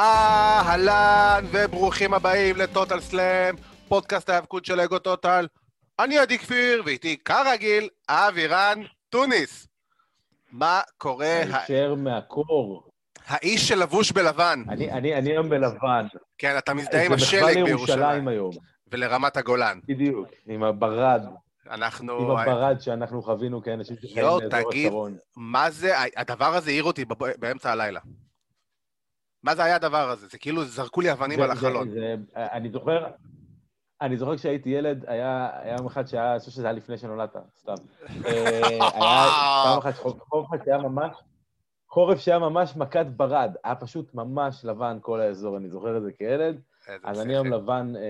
אהלן וברוכים הבאים לטוטל סלאם, פודקאסט ההיאבקות של אגו טוטל. אני עדי כפיר, ואיתי כרגיל, אבירן טוניס. מה קורה? הישר מהקור. האיש שלבוש בלבן. אני, אני, אני היום בלבן. כן, אתה מזדהה עם השלג בירושלים. היום. ולרמת הגולן. בדיוק, עם הברד, אנחנו... עם הברד שאנחנו חווינו כאנשים שחיים יואו, באזור תגיד, השרון. מה זה, הדבר הזה העיר אותי באמצע הלילה. מה זה היה הדבר הזה? זה כאילו זרקו לי אבנים זה- על זה- החלון. זה- אני זוכר, אני זוכר כשהייתי ילד, היה יום אחד שהיה, אני חושב שזה היה לפני שנולדת, סתם. אה, היה פעם אחת, חורף שהיה ממש, חורף שהיה ממש מכת ברד, היה פשוט ממש לבן כל האזור, אני זוכר את זה כילד. אז אני. היום לבן אה,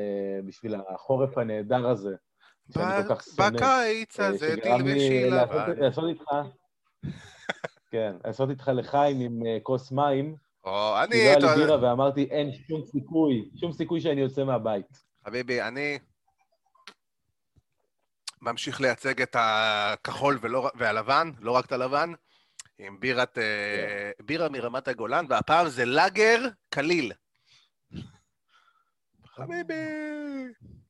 בשביל החורף הנהדר הזה, שאני כל כך שונא. בקיץ אה, הזה תלבשי לבן. לעשות איתך, כן, לעשות איתך לחיים עם כוס מים, או, אני, אתה לי בירה ואמרתי, אין שום סיכוי, שום סיכוי שאני יוצא מהבית. חביבי, אני ממשיך לייצג את הכחול ולא, והלבן, לא רק את הלבן, עם בירת, אה, בירה מרמת הגולן, והפעם זה לאגר קליל. חביבי,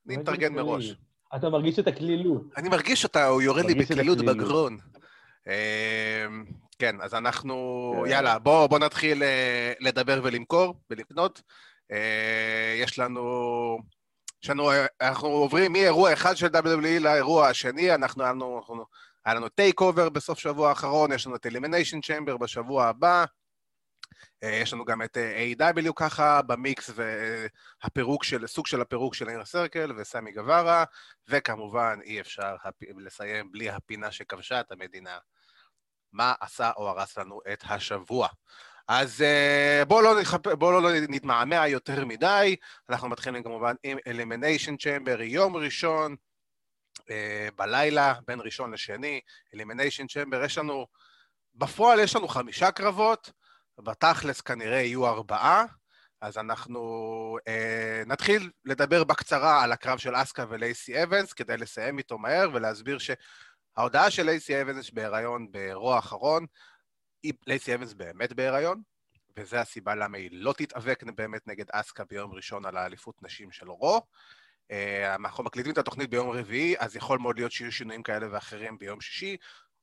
אני מתארגן מראש. אתה מרגיש את הקלילות. אני מרגיש אותה, הוא יורד לי בקלילות. בגרון. כן, אז אנחנו, כן. יאללה, בואו בוא נתחיל אה, לדבר ולמכור ולקנות. אה, יש לנו, יש לנו, אה, אנחנו עוברים מאירוע אחד של WWE לאירוע השני, אנחנו, אנחנו, היה לנו TakeOver בסוף שבוע האחרון, יש לנו את Elimination Chamber בשבוע הבא. יש לנו גם את A.W. ככה במיקס והפירוק של, סוג של הפירוק של אינר סרקל וסמי גווארה, וכמובן אי אפשר הפ... לסיים בלי הפינה שכבשה את המדינה. מה עשה או הרס לנו את השבוע. אז uh, בואו לא, נחפ... בוא לא נתמהמה יותר מדי, אנחנו מתחילים כמובן עם Elimination Chamber, יום ראשון uh, בלילה, בין ראשון לשני, Elimination Chamber, יש לנו, בפועל יש לנו חמישה קרבות, בתכלס כנראה יהיו ארבעה, אז אנחנו אה, נתחיל לדבר בקצרה על הקרב של אסקה ולייסי אבנס, כדי לסיים איתו מהר ולהסביר שההודעה של לייסי אבנס בהיריון באירוע האחרון, לייסי אבנס באמת בהיריון, וזו הסיבה למה היא לא תתאבק באמת נגד אסקה ביום ראשון על האליפות נשים של רו. אה, אנחנו מקליטים את התוכנית ביום רביעי, אז יכול מאוד להיות שיהיו שינויים כאלה ואחרים ביום שישי,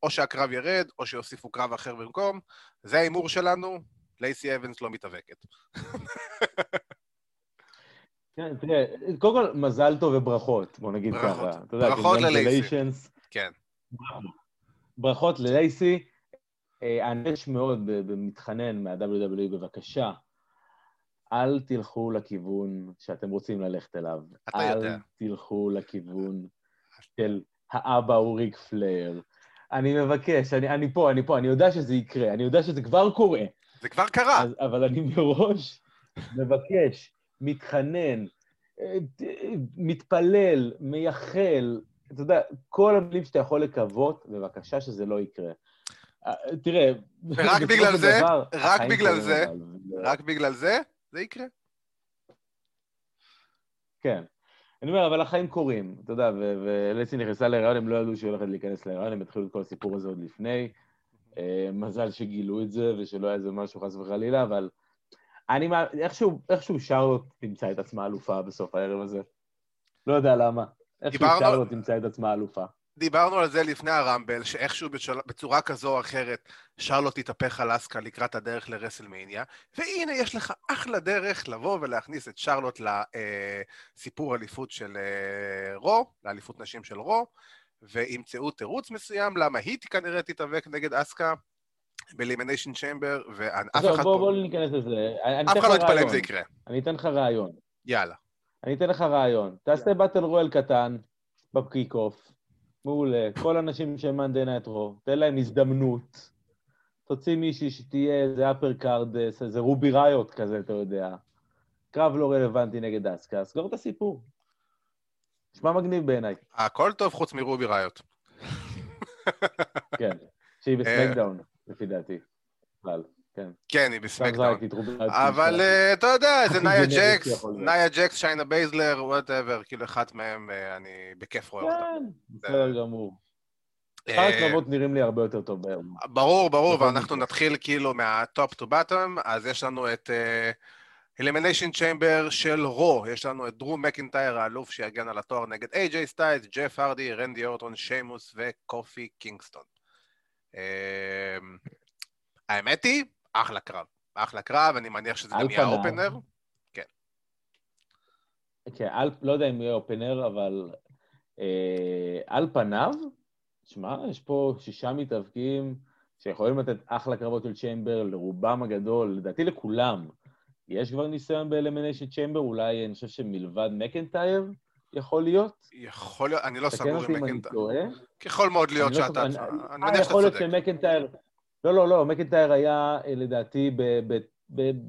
או שהקרב ירד, או שיוסיפו קרב אחר במקום. זה ההימור שלנו, לייסי אבנס לא מתאבקת. כן, תראה, קודם כל, מזל טוב וברכות, בוא נגיד. ככה. ברכות ללייסי. כן. ברכות ללייסי. אה, אני מבקש מאוד, במתחנן מה-WWE, בבקשה, אל תלכו לכיוון שאתם רוצים ללכת אליו. אתה יודע. אל תלכו לכיוון של האבא הוא ריק פלייר. אני מבקש, אני, אני פה, אני פה, אני יודע שזה יקרה, אני יודע שזה כבר קורה, זה כבר קרה. אז, אבל אני מראש מבקש, מתחנן, אה, אה, מתפלל, מייחל, אתה יודע, כל המילים שאתה יכול לקוות, בבקשה שזה לא יקרה. אה, תראה, ורק בגלל זה, דבר, רק בגלל זה, רק בגלל זה, זה יקרה. כן. אני אומר, אבל החיים קורים, אתה יודע, ולסי נכנסה להיריון, הם לא ידעו שהיא הולכת להיכנס להיריון, הם התחילו את כל הסיפור הזה עוד לפני. אה, מזל שגילו את זה, ושלא היה איזה משהו חס וחלילה, אבל אני, מה- איכשהו, איכשהו שרלוט תמצא את עצמה אלופה בסוף הערב הזה. לא יודע למה. דיברנו- שרלוט תמצא את עצמה אלופה. דיברנו על זה לפני הרמבל, שאיכשהו בשל... בצורה כזו או אחרת, שרלוט תתהפך על אסקה לקראת הדרך לרסלמניה, והנה יש לך אחלה דרך לבוא ולהכניס את שרלוט לסיפור אליפות של אה, רו, לאליפות נשים של רו, וימצאו תירוץ מסוים למה היא כנראה תתאבק נגד אסקה באלימיניישן צ'מבר, ואף אחד בוא, פה... בוא לא ניכנס לזה. אף אחד לא יתפלא אם. זה יקרה. אני אתן לך רעיון. יאללה. אני אתן לך רעיון. תעשה battle royal קטן ב kickoff. מעולה. כל האנשים שהם Monday Night Raw, תן להם הזדמנות. תוציא מישהי שתהיה איזה upper cards, איזה רובי ראיוט כזה, אתה יודע. קרב לא רלוונטי נגד אסקה, סגור את הסיפור. נשמע מגניב בעיניי. הכל טוב חוץ מרובי ראיוט. כן. שהיא ב SmackDown, לפי דעתי. בכלל, כן. כן, היא ב SmackDown. ראיוט. אבל אה, אתה יודע, זה נאיה ג'קס. נאיה ג'קס, שיינה בייזלר, whatever, כאילו אחת מהם, אה, אני בכיף רואה אותה. כן, בסדר גמור. שאר אה, הקרבות נראים לי הרבה יותר טוב בערב. ברור, ברור, ואנחנו. נתחיל כאילו מה top to bottom, אז יש לנו את Elimination Chamber של Raw, יש לנו את דרו מקינטייר האלוף שיגן על התואר נגד איי-ג'יי סטיילס, ג'ף הרדי, רנדי אורטון, שיימוס וקופי קינגסטון. אמ, האמת היא, אחלה קרב. אחלה קרב, אני מניח שזה גם יהיה האופנר. כן. כן, לא יודע אם יהיה אופנר, אבל אה, על פניו, שמע, יש פה שישה מתאבקים שיכולים לתת אחלה קרבות של צ'יימבר, לרובם הגדול, לדעתי לכולם. יש כבר ניסיון באלמיניישן צ'יימבר, אולי אני חושב שמלבד מקנטייר יכול להיות? יכול להיות, אני לא סגור עם מקנטייר. יכול מאוד להיות לא שאתה... אני מניח שאתה צודק. יכול להיות שמקנטייר... לא, לא, לא, מקנטייר היה אה, לדעתי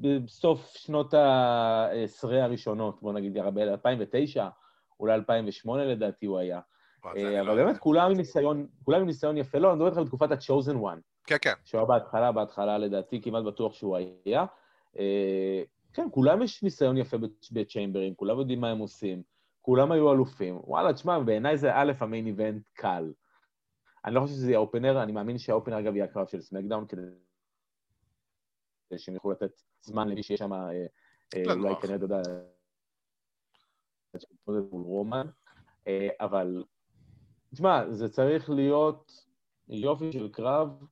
בסוף שנות העשרה הראשונות, בוא נגיד, ב-2009, אולי 2008 לדעתי הוא היה. אה, אבל לא באמת כולם עם ניסיון, כולם עם ניסיון יפה. לא, אני מדבר איתך בתקופת ה-chosen one. כן, כן. שהוא היה בהתחלה, בהתחלה לדעתי כמעט בטוח שהוא היה. אה, כן, כולם יש ניסיון יפה בצ'יימברים, כולם יודעים מה הם עושים, כולם היו אלופים. וואלה, תשמע, בעיניי זה א', המיין איבנט קל. אני לא חושב שזה יהיה אופנר, אני מאמין שהאופנר, אגב, יהיה הקרב של סמקדאון, כדי שהם יוכלו לתת זמן למי שיש שם, אה, אה, אולי כנראה, אתה יודע, מול רומן, אבל, תשמע, זה צריך להיות יופי של קרב,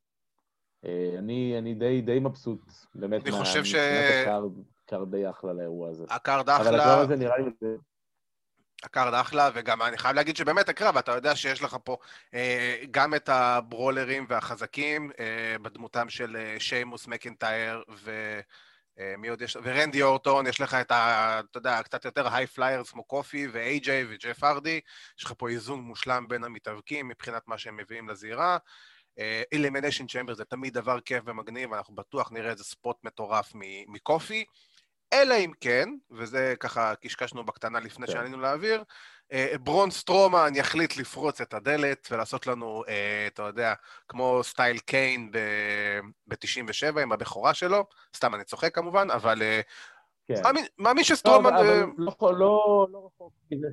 אה, אני, אני די, די מבסוט, באמת, אני חושב ש... ה card די אחלה לאירוע הזה. ה card אחלה. אבל הקרב הזה נראה לי... ה card אחלה, וגם אני חייב להגיד שבאמת הקרב, אתה יודע שיש לך פה אה, גם את הברולרים והחזקים, אה, בדמותם של אה, שיימוס מקינטייר ו... אה, מי עוד יש? ורנדי אורטון, יש לך את ה... אתה יודע, קצת יותר high flyers כמו קופי ואיי-ג'יי וג'ף ארדי, יש לך פה איזון מושלם בין המתאבקים מבחינת מה שהם מביאים לזירה. Elimination Chamber זה תמיד דבר כיף ומגניב, אנחנו בטוח נראה איזה spot מטורף מקופי. אלא אם כן, וזה ככה קשקשנו בקטנה לפני כן. שעלינו לאוויר, אה, ברון סטרומן יחליט לפרוץ את הדלת ולעשות לנו, אה, אתה יודע, כמו סטייל קיין ב-97 עם הבכורה שלו, סתם אני צוחק כמובן, אבל אה, כן. מאמין שסטרומן... לא, אבל לא, לא, לא רחוק מזה.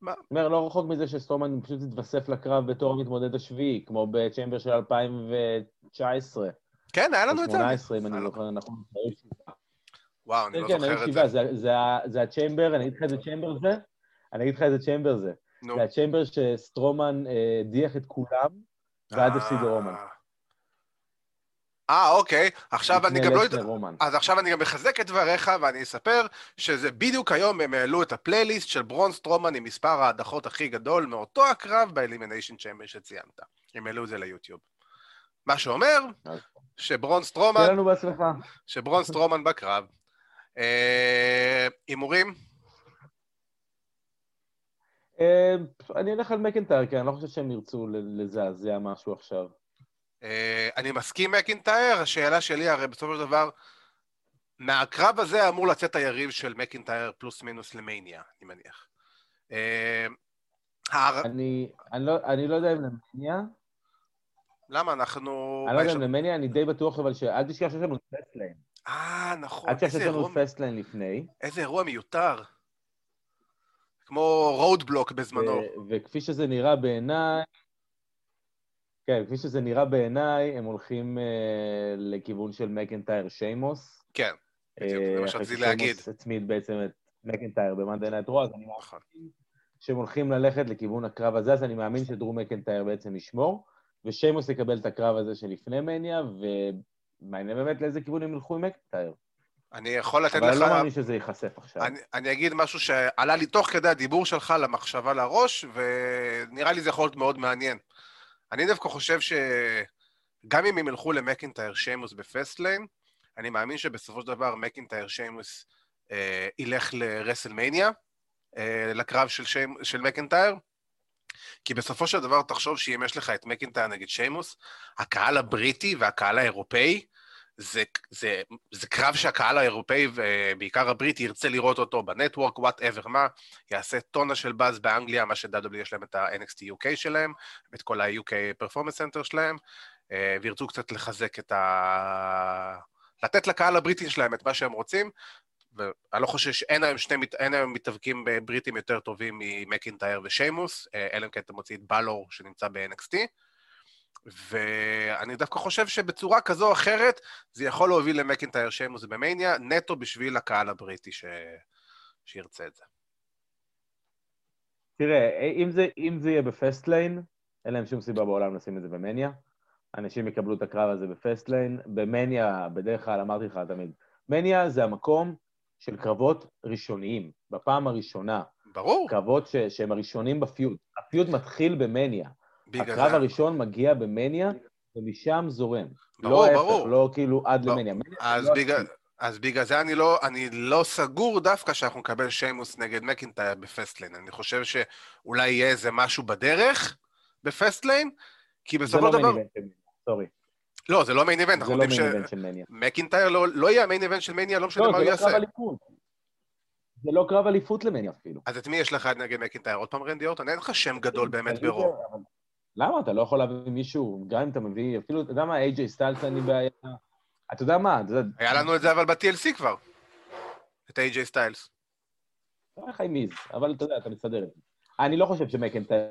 מה? אומר, לא רחוק מזה שסטרומן פשוט התווסף לקרב בתור המתמודד השביעי, כמו בצ'מבר של 2019. כן, היה לנו את זה. 2018, אם אני זוכר נכון. וואו, אני לא כן, כן, זוכר את זה. זה ה Chamber, אני אגיד לך איזה chamber זה? אני אגיד לך איזה chamber זה. זה ה Chamber שסטרומן אה, הדיח את כולם, ואז הפסיד לרומן. אה, אוקיי. עכשיו אני גם לא יודע... אז עכשיו אני גם מחזק את דבריך, ואני אספר שזה בדיוק היום הם העלו את הפלייליסט של ברון סטרומן עם מספר ההדחות הכי גדול מאותו הקרב ב Elimination Chamber שציינת. הם העלו את זה ליוטיוב. מה שאומר שברון סטרומן... שברון סטרומן בקרב. אה, הימורים? אה, אני אלך על מקנטייר, כי אני לא חושב שהם ירצו לזעזע משהו עכשיו. אה, אני מסכים מקינטייר, השאלה שלי הרי בסופו של דבר, מהקרב הזה אמור לצאת היריב של מקינטייר פלוס מינוס למניה, אני מניח. אני, לא, אני לא יודע אם למניה. למה? אנחנו... אני לא יודע אם למניה, אני די בטוח, אבל אל תשכח שיש לנו Fastlane. אה, נכון. אל תשכח שיש לנו Fastlane לפני. איזה אירוע מיותר. כמו Roadblock בזמנו. וכפי שזה נראה בעיניי, כן, כפי שזה נראה בעיניי, הם הולכים אה, לכיוון של מקנטייר שיימוס. כן, בדיוק, זה מה שרציתי להגיד. שיימוס הצמיד בעצם את מקנטייר ב Monday Night Raw, אז אני נכון. מאמין שהם הולכים ללכת לכיוון הקרב הזה, אז אני מאמין שדרו מקנטייר בעצם ישמור, ושיימוס יקבל את הקרב הזה שלפני מניה, ומעניין באמת לאיזה כיוון הם ילכו עם מקנטייר. אני יכול לתת לך... אבל אני לא מאמין שזה ייחשף עכשיו. אני, אני אגיד משהו שעלה לי תוך כדי הדיבור שלך למחשבה לראש, ונראה לי זה יכול להיות מאוד מעניין. אני דווקא חושב שגם אם הם ילכו למקינטייר שיימוס ב Fastlane, אני מאמין שבסופו של דבר מקינטייר שיימוס אה, ילך לרסלמניה, אה, לקרב של, שיימ, של מקינטייר, כי בסופו של דבר תחשוב שאם יש לך את מקינטייר נגד שיימוס, הקהל הבריטי והקהל האירופאי, זה, זה, זה קרב שהקהל האירופאי ובעיקר הבריטי ירצה לראות אותו ב Network, whatever מה, יעשה טונה של באז באנגליה, מה ש-W יש להם את ה-NXT UK שלהם, ואת כל ה-UK Performance Center שלהם, אה, וירצו קצת לחזק את ה... לתת לקהל הבריטי שלהם את מה שהם רוצים, ואני לא חושב שאין היום שני, אין היום מתאבקים בריטים יותר טובים ממקינטייר ושיימוס, אה, אלא אם כן אתה מוציא את בלור שנמצא ב-NXT. ואני דווקא חושב שבצורה כזו או אחרת, זה יכול להוביל למקינטייר שיימוס במניה, נטו בשביל הקהל הבריטי ש... שירצה את זה. תראה, אם זה, אם זה יהיה ב Fastlane, אין להם שום סיבה בעולם לשים את זה במניה. אנשים יקבלו את הקרב הזה ב Fastlane. במניה, בדרך כלל אמרתי לך תמיד, מניה זה המקום של קרבות ראשוניים, בפעם הראשונה. ברור. קרבות ש, שהם הראשונים ב feud. ה feud מתחיל במניה. הקרב זה... הראשון מגיע במניה, ומשם זורם. ברור, לא ברור. ההפך, לא כאילו עד לא. למניה. אז, לא בגלל, אז בגלל זה אני לא, אני לא סגור דווקא שאנחנו נקבל שיימוס נגד מקינטייר ב Fastlane. אני חושב שאולי יהיה איזה משהו בדרך ב Fastlane, כי בסופו של דבר... זה לא מניה, סורי. לא, זה לא main event, זה לא main event של מניה. מקינטייר לא, לא יהיה ה main event של מניה, לא משנה לא, מה זה הוא לא קרב יעשה. אליפות. זה לא קרב אליפות למניה אפילו. אז את מי יש לך נגד מקינטייר? עוד פעם רנדי אורטון? אין לך שם גדול באמת ברור. אבל- למה? אתה לא יכול להביא מישהו, גם אם אתה מביא, אפילו, אתה יודע מה, איי-ג'יי סטיילס אין לי בעיה. אתה יודע מה, אתה יודע, היה לנו את זה אבל ב-TLC כבר. את סטיילס. אתה יודע לך עם מיז, אבל אתה יודע, אתה מסתדר זה. אני לא חושב שמקנטייר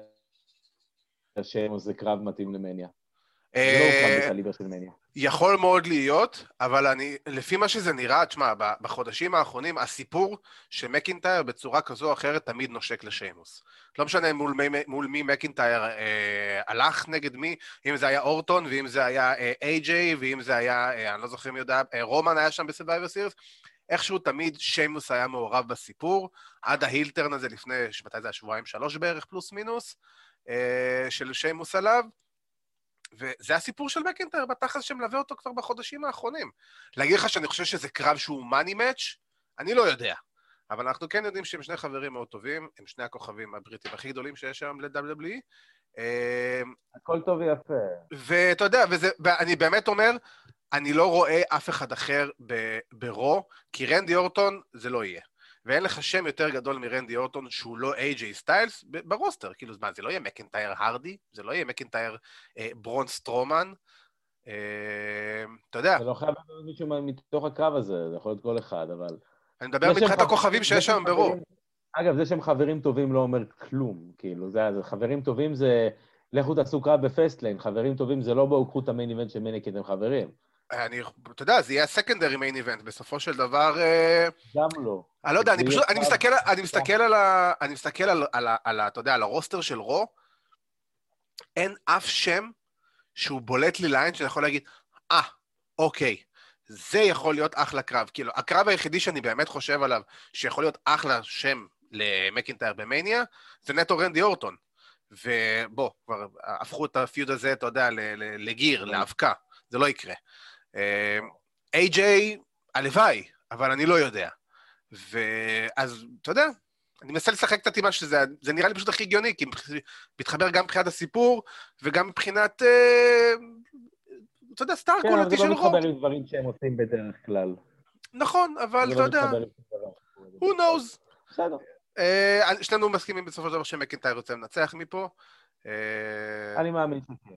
שיימוס זה קרב מתאים למניה. יכול מאוד להיות, אבל אני, לפי מה שזה נראה, תשמע, בחודשים האחרונים, הסיפור שמקינטייר בצורה כזו או אחרת תמיד נושק לשיימוס. לא משנה מול מי, מול מי מקינטייר אה, הלך נגד מי, אם זה היה אורטון, ואם זה היה אה, איי-ג'יי, ואם זה היה, אה, אני לא זוכר מי יודע, אה, רומן היה שם ב Survivor Series, איכשהו תמיד שיימוס היה מעורב בסיפור, עד ההילטרן הזה לפני, מתי זה היה? שבועיים, שלוש בערך, פלוס מינוס, אה, של שיימוס עליו. וזה הסיפור של מקינטייר בתכלס שמלווה אותו כבר בחודשים האחרונים. להגיד לך שאני חושב שזה קרב שהוא מאני מאץ'? אני לא יודע. אבל אנחנו כן יודעים שהם שני חברים מאוד טובים, הם שני הכוכבים הבריטים הכי גדולים שיש היום ל-WWE. אה, הכל טוב ויפה. ואתה יודע, וזה, ואני באמת אומר, אני לא רואה אף אחד אחר ברו, כי רנדי אורטון זה לא יהיה. ואין לך שם יותר גדול מרנדי אורטון שהוא לא איי-ג'יי סטיילס ברוסטר. כאילו, מה, זה לא יהיה מקינטייר הרדי, זה לא יהיה מקינטייר אה, ברון סטרומן. אה, אתה יודע, זה לא חייב להיות מישהו מתוך הקרב הזה, זה יכול להיות כל אחד, אבל... אני מדבר מבחינת הכוכבים שיש שהם היום ברו. חברים- אגב, זה שהם חברים טובים לא אומר כלום, כאילו, זה, זה חברים טובים זה... לכו תעשו קרב ב Fastlane, חברים טובים זה לא בואו קחו את ה main event של מניה כי אתם חברים. אני, אתה יודע, זה יהיה ה secondary main event, בסופו של דבר... אה, גם לא. אני לא יודע, אני פשוט, אני. מסתכל, אני מסתכל על ה... אני מסתכל על, על, על, אתה יודע, על ה roster של Raw, אין אף שם שהוא בולט לי לעין שאני יכול להגיד, אה, אוקיי, זה יכול להיות אחלה קרב. כאילו, הקרב היחידי שאני באמת חושב עליו, שיכול להיות אחלה שם למקינטייר במניה, זה נטו רנדי אורטון. ובוא, כבר הפכו את הפיוד הזה, אתה יודע, לגיר, לאבקה. זה לא יקרה. איי-ג'יי, הלוואי, אבל אני לא יודע. ואז, אתה יודע, אני מנסה לשחק קצת עם מה שזה, זה נראה לי פשוט הכי הגיוני, כי מתחבר גם מבחינת הסיפור, וגם מבחינת, אה, אתה יודע, סטאר כן, אבל קולטי זה של לא רוב. מתחבר עם דברים שהם עושים בדרך כלל. נכון, אבל זה אתה לא יודע, who knows. בסדר. אה, שנינו מסכימים בסופו של דבר שמקינטייר רוצה לנצח מפה. אה, אני מאמין שכן.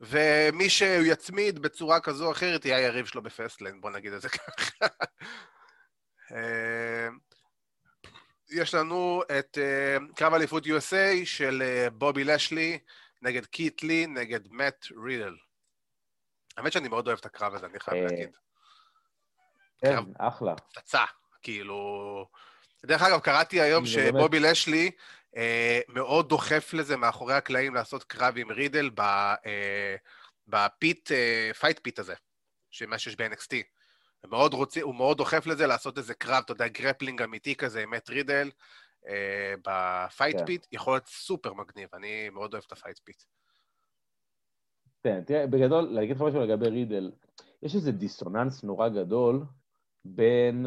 ומי שהוא יצמיד בצורה כזו או אחרת יהיה היריב שלו ב Fastlane, בוא נגיד את זה ככה. אה, יש לנו את אה, קרב אליפות USA של אה, בובי לשלי נגד קיט לי נגד מאט רידל. האמת שאני מאוד אוהב את הקרב הזה, אני חייב להגיד. כן. אחלה. פצצה, כאילו... דרך אגב, קראתי היום באמת. שבובי לשלי מאוד דוחף לזה מאחורי הקלעים לעשות קרב עם רידל ב, אה, ב pit, אה, Fight Pit הזה, שמה שיש ב-NXT. מאוד, רוצה, הוא מאוד דוחף לזה לעשות איזה קרב, אתה יודע, grappling אמיתי כזה עם מאט רידל אה, ב Fight כן. Pit, יכול להיות סופר מגניב, אני מאוד אוהב את ה Fight Pit. כן, תראה, בגדול, להגיד לך משהו לגבי רידל, יש איזה דיסוננס נורא גדול בין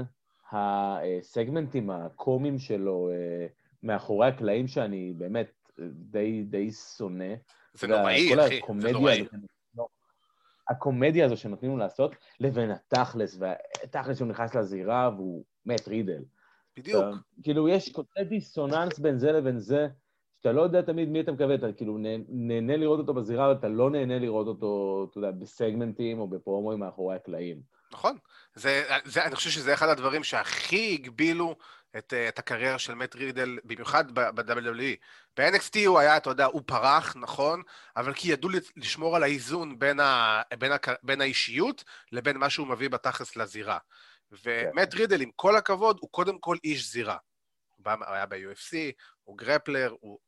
הסגמנטים הקומיים שלו אה, מאחורי הקלעים שאני באמת אה, די, די שונא. זה נוראי, אחי, זה נוראי. לא, הקומדיה הזו שנותנים לו לעשות, לבין התכלס, והתכלס שהוא נכנס לזירה והוא מת רידל. בדיוק. אתה- כאילו, יש כזה דיסוננס בין זה לבין זה, שאתה לא יודע תמיד מי אתה מקווה, אתה כאילו נה- נהנה לראות אותו בזירה, אבל אתה לא נהנה לראות אותו, אתה יודע, בסגמנטים או בפרומואים מאחורי הקלעים. נכון. זה, זה, אני חושב שזה אחד הדברים שהכי הגבילו את, אה, את הקריירה של מאט רידל, במיוחד ב-WWE. ב-NXT הוא היה, אתה יודע, הוא פרח, נכון, אבל כי ידעו לשמור על האיזון בין, ה, בין, ה, בין האישיות לבין מה שהוא מביא בתכלס לזירה. ומאט רידל, עם כל הכבוד, הוא קודם כל איש זירה. הוא היה ב-UFC, הוא גרפלר, הוא,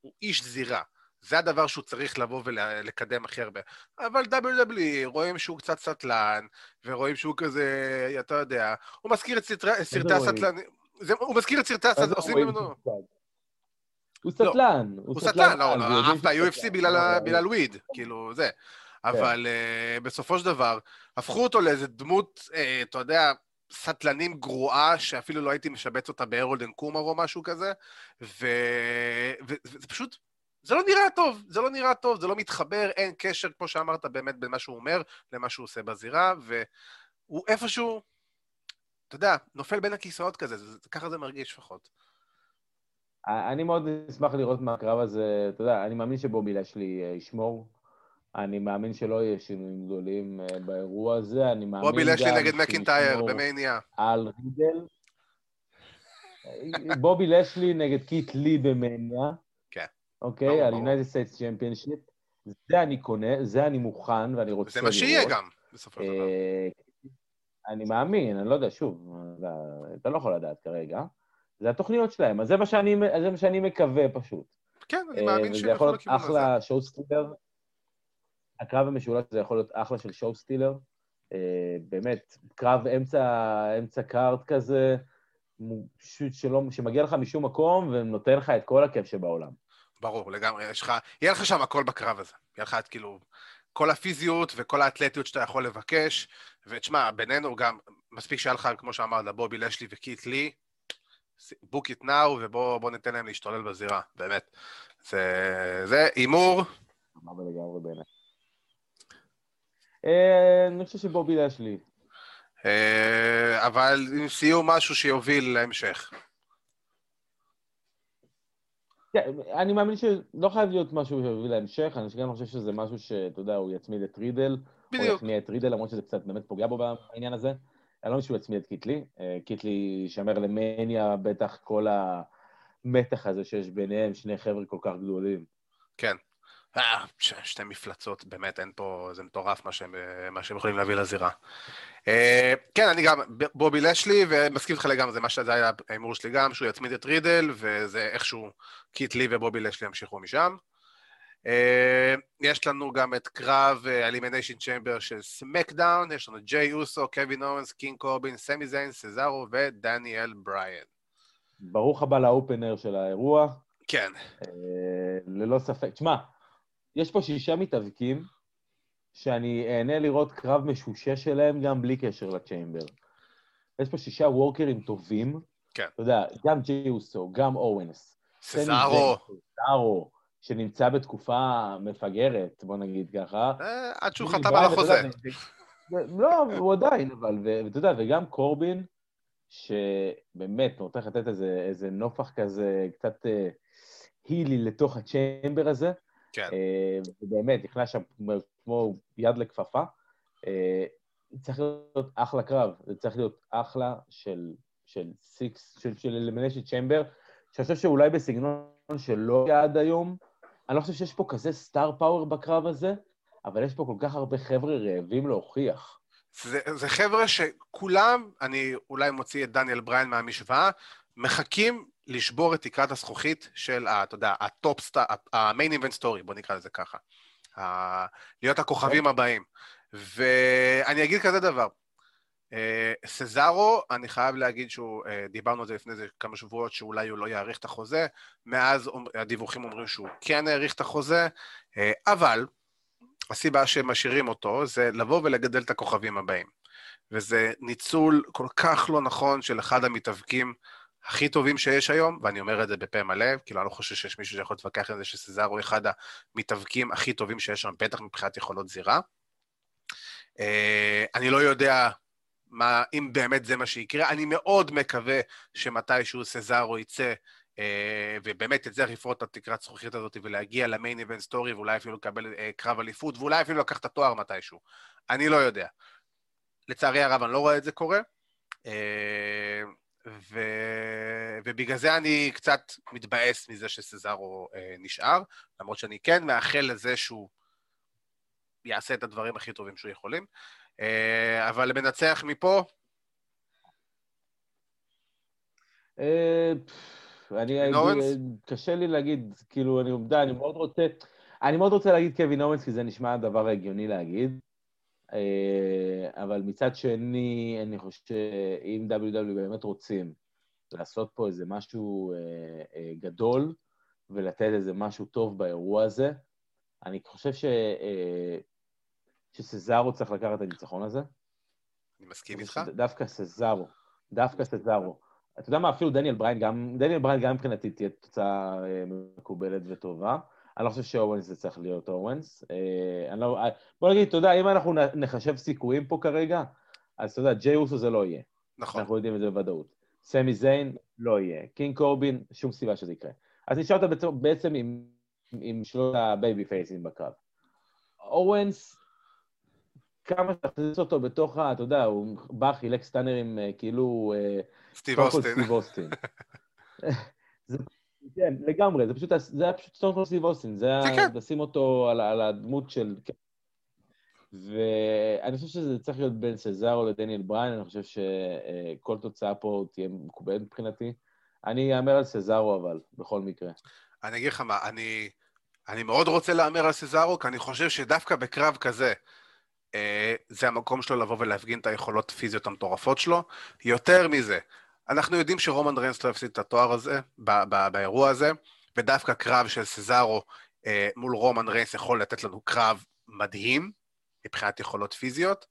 הוא איש זירה. זה הדבר שהוא צריך לבוא ולקדם הכי הרבה. אבל WWE, רואים שהוא קצת סטלן, ורואים שהוא כזה, אתה יודע, הוא מזכיר את סרטי הסטלנים, הוא מזכיר את סרטי הסטלנים, עושים ממנו... הוא לא. סטלן. הוא סטלן, לא, לא, עף ל-UFC בגלל וויד, כאילו, זה. כן. אבל אה, בסופו של דבר, הפכו אותו לאיזה דמות, אה, אתה יודע, סטלנים גרועה, שאפילו לא הייתי משבץ אותה בארולדן קומר או משהו כזה, וזה פשוט זה לא נראה טוב, זה לא נראה טוב, זה לא מתחבר, אין קשר, כמו שאמרת, באמת בין מה שהוא אומר למה שהוא עושה בזירה, והוא איפשהו, אתה יודע, נופל בין הכיסאות כזה, זה, ככה זה מרגיש לפחות. אני מאוד אשמח לראות מהקרב הזה, אתה יודע, אני מאמין שבובי לשלי אה, ישמור. אני מאמין שלא יהיה שינויים גדולים אה, באירוע הזה, אני מאמין בובי לשלי נגד מקינטייר במאניה. על רידל. בובי לשלי נגד קיט לי במאניה. אוקיי? על United States Championship. זה אני קונה, זה אני מוכן ואני רוצה לראות. זה מה שיהיה גם, בסופו של דבר. אני מאמין, אני לא יודע, שוב, אתה לא יכול לדעת כרגע. זה התוכניות שלהם, אז זה מה שאני, זה מה שאני מקווה פשוט. כן, אני מאמין אה, שהם יכולים לכיוון הזה. וזה יכול להיות אחלה show stealer. הקרב המשולש הזה יכול להיות אחלה של show stealer. אה, באמת, קרב אמצע, אמצע card כזה, פשוט שלא, שמגיע לך משום מקום ונותן לך את כל הכיף שבעולם. ברור, לגמרי. יש לך, יהיה לך שם הכל בקרב הזה. יהיה לך את כאילו, כל הפיזיות וכל האתלטיות שאתה יכול לבקש. ותשמע, בינינו גם, מספיק שהיה לך, כמו שאמרת, בובי לשלי וקיט לי, book it now, ובוא ניתן להם להשתולל בזירה, באמת. זה, זה הימור. אה, אני חושב שבובי לשלי. אה, אבל עם סיום משהו שיוביל להמשך. כן, אני מאמין שלא חייב להיות משהו שיוביל להמשך, אני גם חושב שזה משהו שאתה יודע, הוא יצמיד את רידל. בדיוק. או יצמיד את רידל, למרות שזה קצת באמת פוגע בו בעניין הזה. אני לא חושב שהוא יצמיד את קיטלי. אה, קיטלי יישמר למניה, בטח כל המתח הזה שיש ביניהם, שני חבר'ה כל כך גדולים. כן. אה, שתי מפלצות, באמת, אין פה, זה מטורף מה שהם, מה שהם יכולים להביא לזירה. אה, כן, אני גם, בובי לשלי, ומסכים איתך לגמרי, זה מה שזה היה ההימור שלי גם, שהוא יצמיד את רידל, וזה איכשהו קיט לי ובובי לשלי ימשיכו משם. אה, יש לנו גם את קרב Elimination Chamber של סמקדאון, יש לנו ג'יי אוסו, קווין אוונס, קינג קורבין, סמי זיין, סזארו ודניאל בריאן. ברוך הבא ל opener של האירוע. כן. ללא ספק. תשמע, יש פה שישה מתאבקים, שאני אהנה לראות קרב משושה שלהם גם בלי קשר לצ'יימבר. יש פה שישה וורקרים טובים. כן. אתה יודע, גם ג'י אוסו, גם אורנס. סזארו. סזארו, שנמצא בתקופה מפגרת, בוא נגיד ככה. אה, עד שהוא חתם על החוזה. לא, הוא עדיין, אבל, ואתה יודע, וגם קורבין, שבאמת נותן לתת איזה נופח כזה, קצת אה, heel י לתוך ה Chamber הזה. כן. ובאמת, אה, נכנס שם כמו יד לכפפה. אה, צריך להיות אחלה קרב, זה צריך להיות אחלה של, של סיקס, של, של Elimination Chamber, שאני חושב שאולי בסגנון שלא היה עד היום. אני לא חושב שיש פה כזה star power בקרב הזה, אבל יש פה כל כך הרבה חבר'ה רעבים להוכיח. זה, זה חבר'ה שכולם, אני אולי מוציא את דניאל בריין מהמשוואה, מחכים לשבור את תקרת הזכוכית של, אתה יודע, ה top star, ה main event story, בוא נקרא לזה ככה. להיות הכוכבים הבאים. ואני אגיד כזה דבר, אה, סזארו, אני חייב להגיד שהוא, אה, דיברנו על זה לפני זה כמה שבועות, שאולי הוא לא יאריך את החוזה, מאז הדיווחים אומרים שהוא כן האריך את החוזה, אה, אבל הסיבה שהם משאירים אותו זה לבוא ולגדל את הכוכבים הבאים. וזה ניצול כל כך לא נכון של אחד המתאבקים הכי טובים שיש היום, ואני אומר את זה בפה מלא, כאילו אני לא חושב שיש מישהו שיכול להתווכח עם זה שסזאר הוא אחד המתאבקים הכי טובים שיש שם, בטח מבחינת יכולות זירה. Uh, אני לא יודע מה, אם באמת זה מה שיקרה, אני מאוד מקווה שמתישהו סזארו יצא, uh, ובאמת יצליח לפרוט את התקרת זכוכית הזאת ולהגיע למיין איבנט סטורי, ואולי אפילו לקבל uh, קרב אליפות, ואולי אפילו לקח את התואר מתישהו. אני לא יודע. לצערי הרב, אני לא רואה את זה קורה. ו... ובגלל זה אני קצת מתבאס מזה שסזארו אה, נשאר, למרות שאני כן מאחל לזה שהוא יעשה את הדברים הכי טובים שהוא יכולים. אה, אבל מנצח מפה? אה, אני, קשה לי להגיד, כאילו, אני עובדה, אני מאוד רוצה, אני מאוד רוצה להגיד קווין אורנס, כי זה נשמע הדבר הגיוני להגיד, אבל מצד שני, אני חושב שאם WW באמת רוצים לעשות פה איזה משהו גדול, ולתת איזה משהו טוב באירוע הזה, אני חושב ש... שסזארו צריך לקחת את הניצחון הזה. אני מסכים איתך. דווקא סזארו, דווקא סזארו. אתה יודע מה, אפילו דניאל בריין גם, דניאל בריין גם מבחינתי תהיה תוצאה אה, מקובלת וטובה. אני לא חושב שאוונס זה צריך להיות אוונס. אה, לא, אה, בוא נגיד, אתה יודע, אם אנחנו נחשב סיכויים פה כרגע, אז אתה יודע, ג'יי אוסו זה לא יהיה. נכון. אנחנו יודעים את זה בוודאות. סמי זיין, לא יהיה. קינג קורבין, שום סיבה שזה יקרה. אז נשארת בעצם עם, עם שלושת הבייבי פייסים בקרב. אוונס, כמה שתכניס אותו בתוך ה... אתה יודע, הוא בא, חילק סטאנרים אה, כאילו... אה, סטיב אוסטין. סטיב אוסטין. כן, לגמרי, זה פשוט, זה היה פשוט סטון קול סטיב אוסטין, זה היה כן, כן. לשים אותו על, על הדמות של... ואני חושב שזה צריך להיות בין סזארו לדניאל בריין, אני חושב שכל תוצאה פה תהיה מקובלת מבחינתי. אני אהמר על סזארו אבל, בכל מקרה. אני אגיד לך מה, אני, אני מאוד רוצה להמר על סזארו, כי אני חושב שדווקא בקרב כזה, אה, זה המקום שלו לבוא ולהפגין את היכולות הפיזיות המטורפות שלו. יותר מזה, אנחנו יודעים שרומן ריינס לא הפסיד את התואר הזה, באירוע הזה, ודווקא קרב של סזארו אה, מול רומן ריינס יכול לתת לנו קרב מדהים, מבחינת יכולות פיזיות.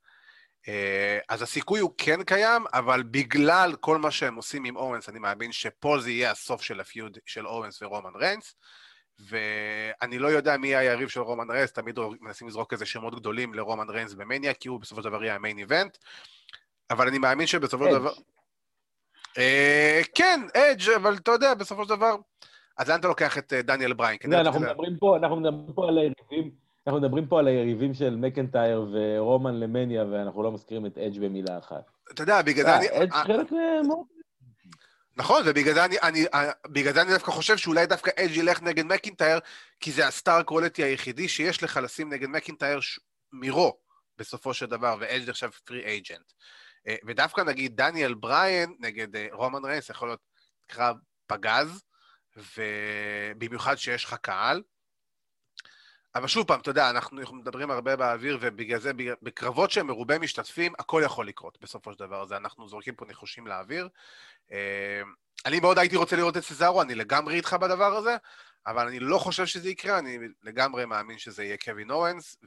אה, אז הסיכוי הוא כן קיים, אבל בגלל כל מה שהם עושים עם אוונס, אני מאמין שפה זה יהיה הסוף של ה feud של אוונס ורומן ריינס. ואני לא יודע מי היריב של רומן ריינס, תמיד מנסים לזרוק איזה שמות גדולים לרומן ריינס במניה, כי הוא בסופו של דבר יהיה המיין איבנט, אבל אני מאמין שבסופו של דבר... אה, כן, אדג', אבל אתה יודע, בסופו של דבר... אז לאן אתה לוקח את אה, דניאל בריין? לא, אנחנו מדברים פה, אנחנו מדברים פה על היריבים, אנחנו מדברים פה על היריבים של מקנטייר ורומן למניה, ואנחנו לא מזכירים את אדג' במילה אחת. אתה יודע, בגלל זה אני... אדג' חלק מאוד נכון, ובגלל זה אני, אני, בגלל זה אני דווקא חושב שאולי דווקא אג' ילך נגד מקינטייר, כי זה ה star quality היחידי שיש לך לשים נגד מקינטייר ש... מרואו, בסופו של דבר, ואג' עכשיו free agent. ודווקא נגיד דניאל בריין נגד אה, רומן ריינס יכול להיות קרב פגז, ובמיוחד שיש לך קהל. אבל שוב פעם, אתה יודע, אנחנו מדברים הרבה באוויר, ובגלל זה, בקרבות שהם מרובי משתתפים, הכל יכול לקרות בסופו של דבר. אז אנחנו זורקים פה ניחושים לאוויר. אה, אני מאוד הייתי רוצה לראות את סזארו, אני לגמרי איתך בדבר הזה, אבל אני לא חושב שזה יקרה, אני לגמרי מאמין שזה יהיה קווין אורנס,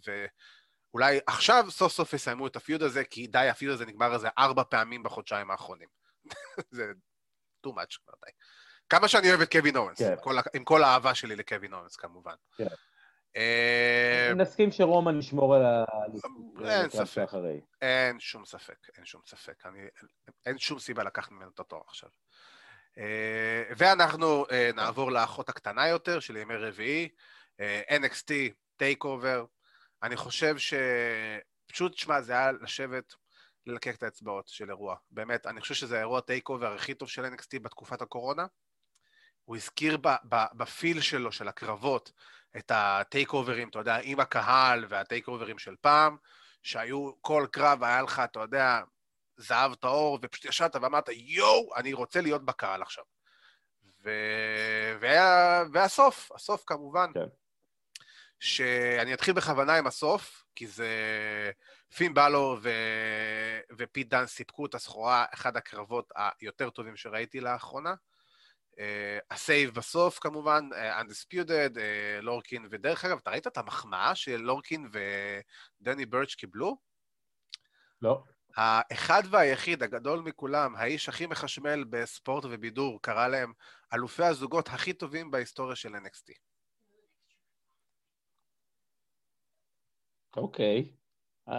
ואולי עכשיו סוף סוף יסיימו את הפיוד הזה, כי די, הפיוד הזה נגמר איזה ארבע פעמים בחודשיים האחרונים. זה too much כבר די. כמה שאני אוהב את קווין אורנס, כן. עם, כל, עם כל האהבה שלי לקווין אורנס כמובן. כן. אה, נסכים שרומן ישמור על ה... אין ספק, אין שום ספק, אין שום ספק. אין שום סיבה לקחת ממנו את התואר עכשיו. אה, ואנחנו אה, נעבור לאחות הקטנה יותר של ימי רביעי, NXT, TakeOver. אני חושב ש... פשוט, שמע, זה היה לשבת, ללקק את האצבעות של אירוע. באמת, אני חושב שזה האירוע TakeOver הכי טוב של NXT בתקופת הקורונה. הוא הזכיר ב feel שלו, של הקרבות, את הטייק אוברים, אתה יודע, עם הקהל והטייק אוברים של פעם, שהיו, כל קרב היה לך, אתה יודע, זהב טהור, ופשוט ישבת ואמרת, יואו, אני רוצה להיות בקהל עכשיו. ו... והיה... והסוף, הסוף כמובן. כן. שאני אתחיל בכוונה עם הסוף, כי זה... פין באלור ו... ופיט דאן סיפקו את הסחורה, אחד הקרבות היותר טובים שראיתי לאחרונה. אה, ה save בסוף כמובן, uh, Undisputed, uh, לורקן, ודרך אגב, אתה ראית את המחמאה של לורקן ודני ברץ' קיבלו? לא. האחד והיחיד, הגדול מכולם, האיש הכי מחשמל בספורט ובידור, קרא להם אלופי הזוגות הכי טובים בהיסטוריה של NXT. אוקיי. Okay. Uh,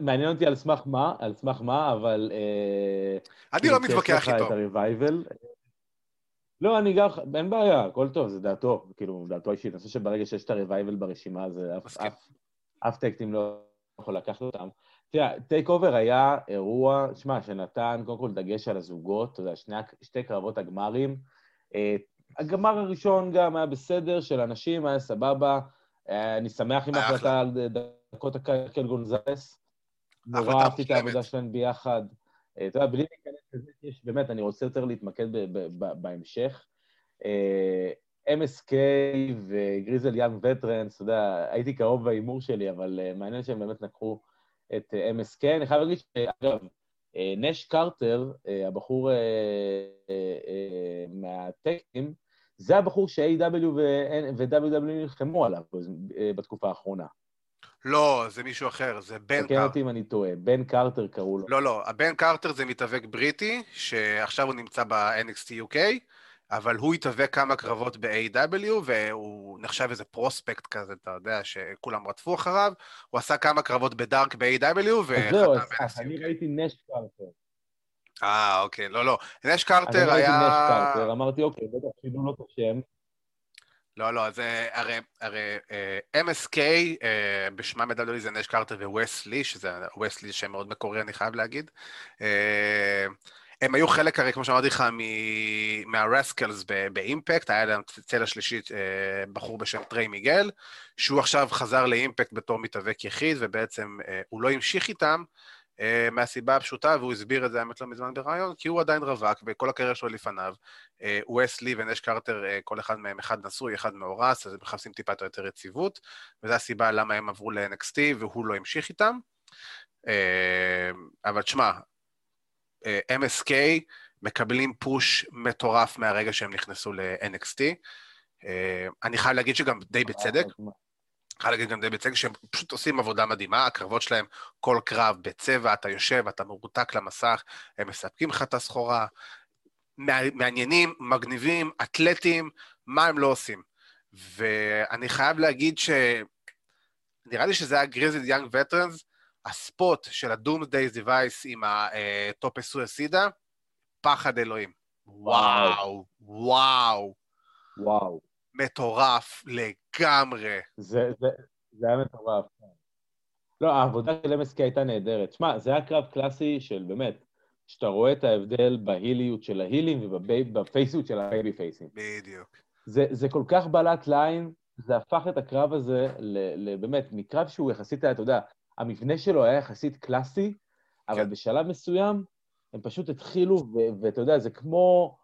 מעניין אותי על סמך מה, על סמך מה, אבל... אה, אני לא מתווכח איתו. לא, אני גם, אין בעיה, הכל טוב, זה דעתו, כאילו, דעתו אישית. אני חושב שברגע שיש את הריווייבל ברשימה, זה אף, אף, אף tag team לא יכול לקחת אותם. תראה, TakeOver היה אירוע, שמע, שנתן קודם כל דגש על הזוגות, אתה יודע, שני, שתי קרבות הגמרים. אה, הגמר הראשון גם היה בסדר, של אנשים, היה סבבה. אה, אני שמח עם ההחלטה על דקוטה ורקל גונזלס. נורא אהבתי את העבודה שלהם ביחד. אה, אתה יודע, בלי להיכנס לזה, יש באמת, אני רוצה יותר להתמקד בהמשך. MSK וגריזל יאנג וטרנס, אתה יודע, הייתי קרוב בהימור שלי, אבל מעניין שהם באמת לקחו את אה, MSK. אני חייב להגיד שאגב, אה, נש קרטר, אה, הבחור מהטקטים, זה הבחור ש-AW ו-WW נלחמו עליו בתקופה האחרונה. לא, זה מישהו אחר, זה בן קרטר. תקן אותי אם אני טועה, בן קרטר קראו לו. לא, לא, הבן קרטר זה מתאבק בריטי, שעכשיו הוא נמצא ב-NXT UK, אבל הוא התאבק כמה קרבות ב-AW, והוא נחשב איזה פרוספקט כזה, אתה יודע, שכולם רדפו אחריו. הוא עשה כמה קרבות בדארק ב-AW, וחתם זהו, אז אני ראיתי נש קרטר. אה, אוקיי, לא, לא. נש קרטר היה... אני ראיתי נש קרטר, אמרתי, אוקיי, בטח שינו לו את השם. לא, לא, זה הרי, הרי uh, MSK, uh, בשמם מדלדלי זה נש קרטר וווסלי, שזה וסלי שם מאוד מקורי, אני חייב להגיד. Uh, הם היו חלק, הרי, כמו שאמרתי לך, מהרסקלס באימפקט, היה להם צלע שלישית אה, בחור בשם טריי מיגל, שהוא עכשיו חזר לאימפקט בתור מתאבק יחיד, ובעצם אה, הוא לא המשיך איתם, אה, מהסיבה הפשוטה, והוא הסביר את זה, האמת, לא מזמן בריאיון, כי הוא עדיין רווק, וכל הקריירה שלו לפניו. ווסלי ונש קרטר, כל אחד מהם, אחד נשוי, אחד מאורס, אז הם מחפשים טיפה יותר יציבות, וזו הסיבה למה הם עברו ל-NXT, והוא לא המשיך איתם. אבל תשמע, MSK מקבלים פוש מטורף מהרגע שהם נכנסו ל-NXT. אה, אני חייב להגיד שגם די בצדק, חייב להגיד גם די בצדק, שהם פשוט עושים עבודה מדהימה, הקרבות שלהם, כל קרב בצבע, אתה יושב, אתה מרותק למסך, הם מספקים לך את הסחורה, מעניינים, מגניבים, אתלטים, מה הם לא עושים. ואני חייב להגיד ש... נראה לי שזה היה Grizzled Young Veterans, הספוט של ה-Doomsday Device עם ה tope suicida, פחד אלוהים. וואו, וואו. וואו. מטורף לגמרי. זה, זה, זה היה מטורף. כן. לא, העבודה של MSK הייתה נהדרת. שמע, זה היה קרב קלאסי של באמת, שאתה רואה את ההבדל בהיליות של ההילים ובפייסיות של הבייבי פייסים. בדיוק. זה, זה כל כך בלט לעין, זה הפך את הקרב הזה באמת, מקרב שהוא יחסית היה, אתה יודע, המבנה שלו היה יחסית קלאסי, אבל כן. בשלב מסוים הם פשוט התחילו, ואתה יודע, זה כמו,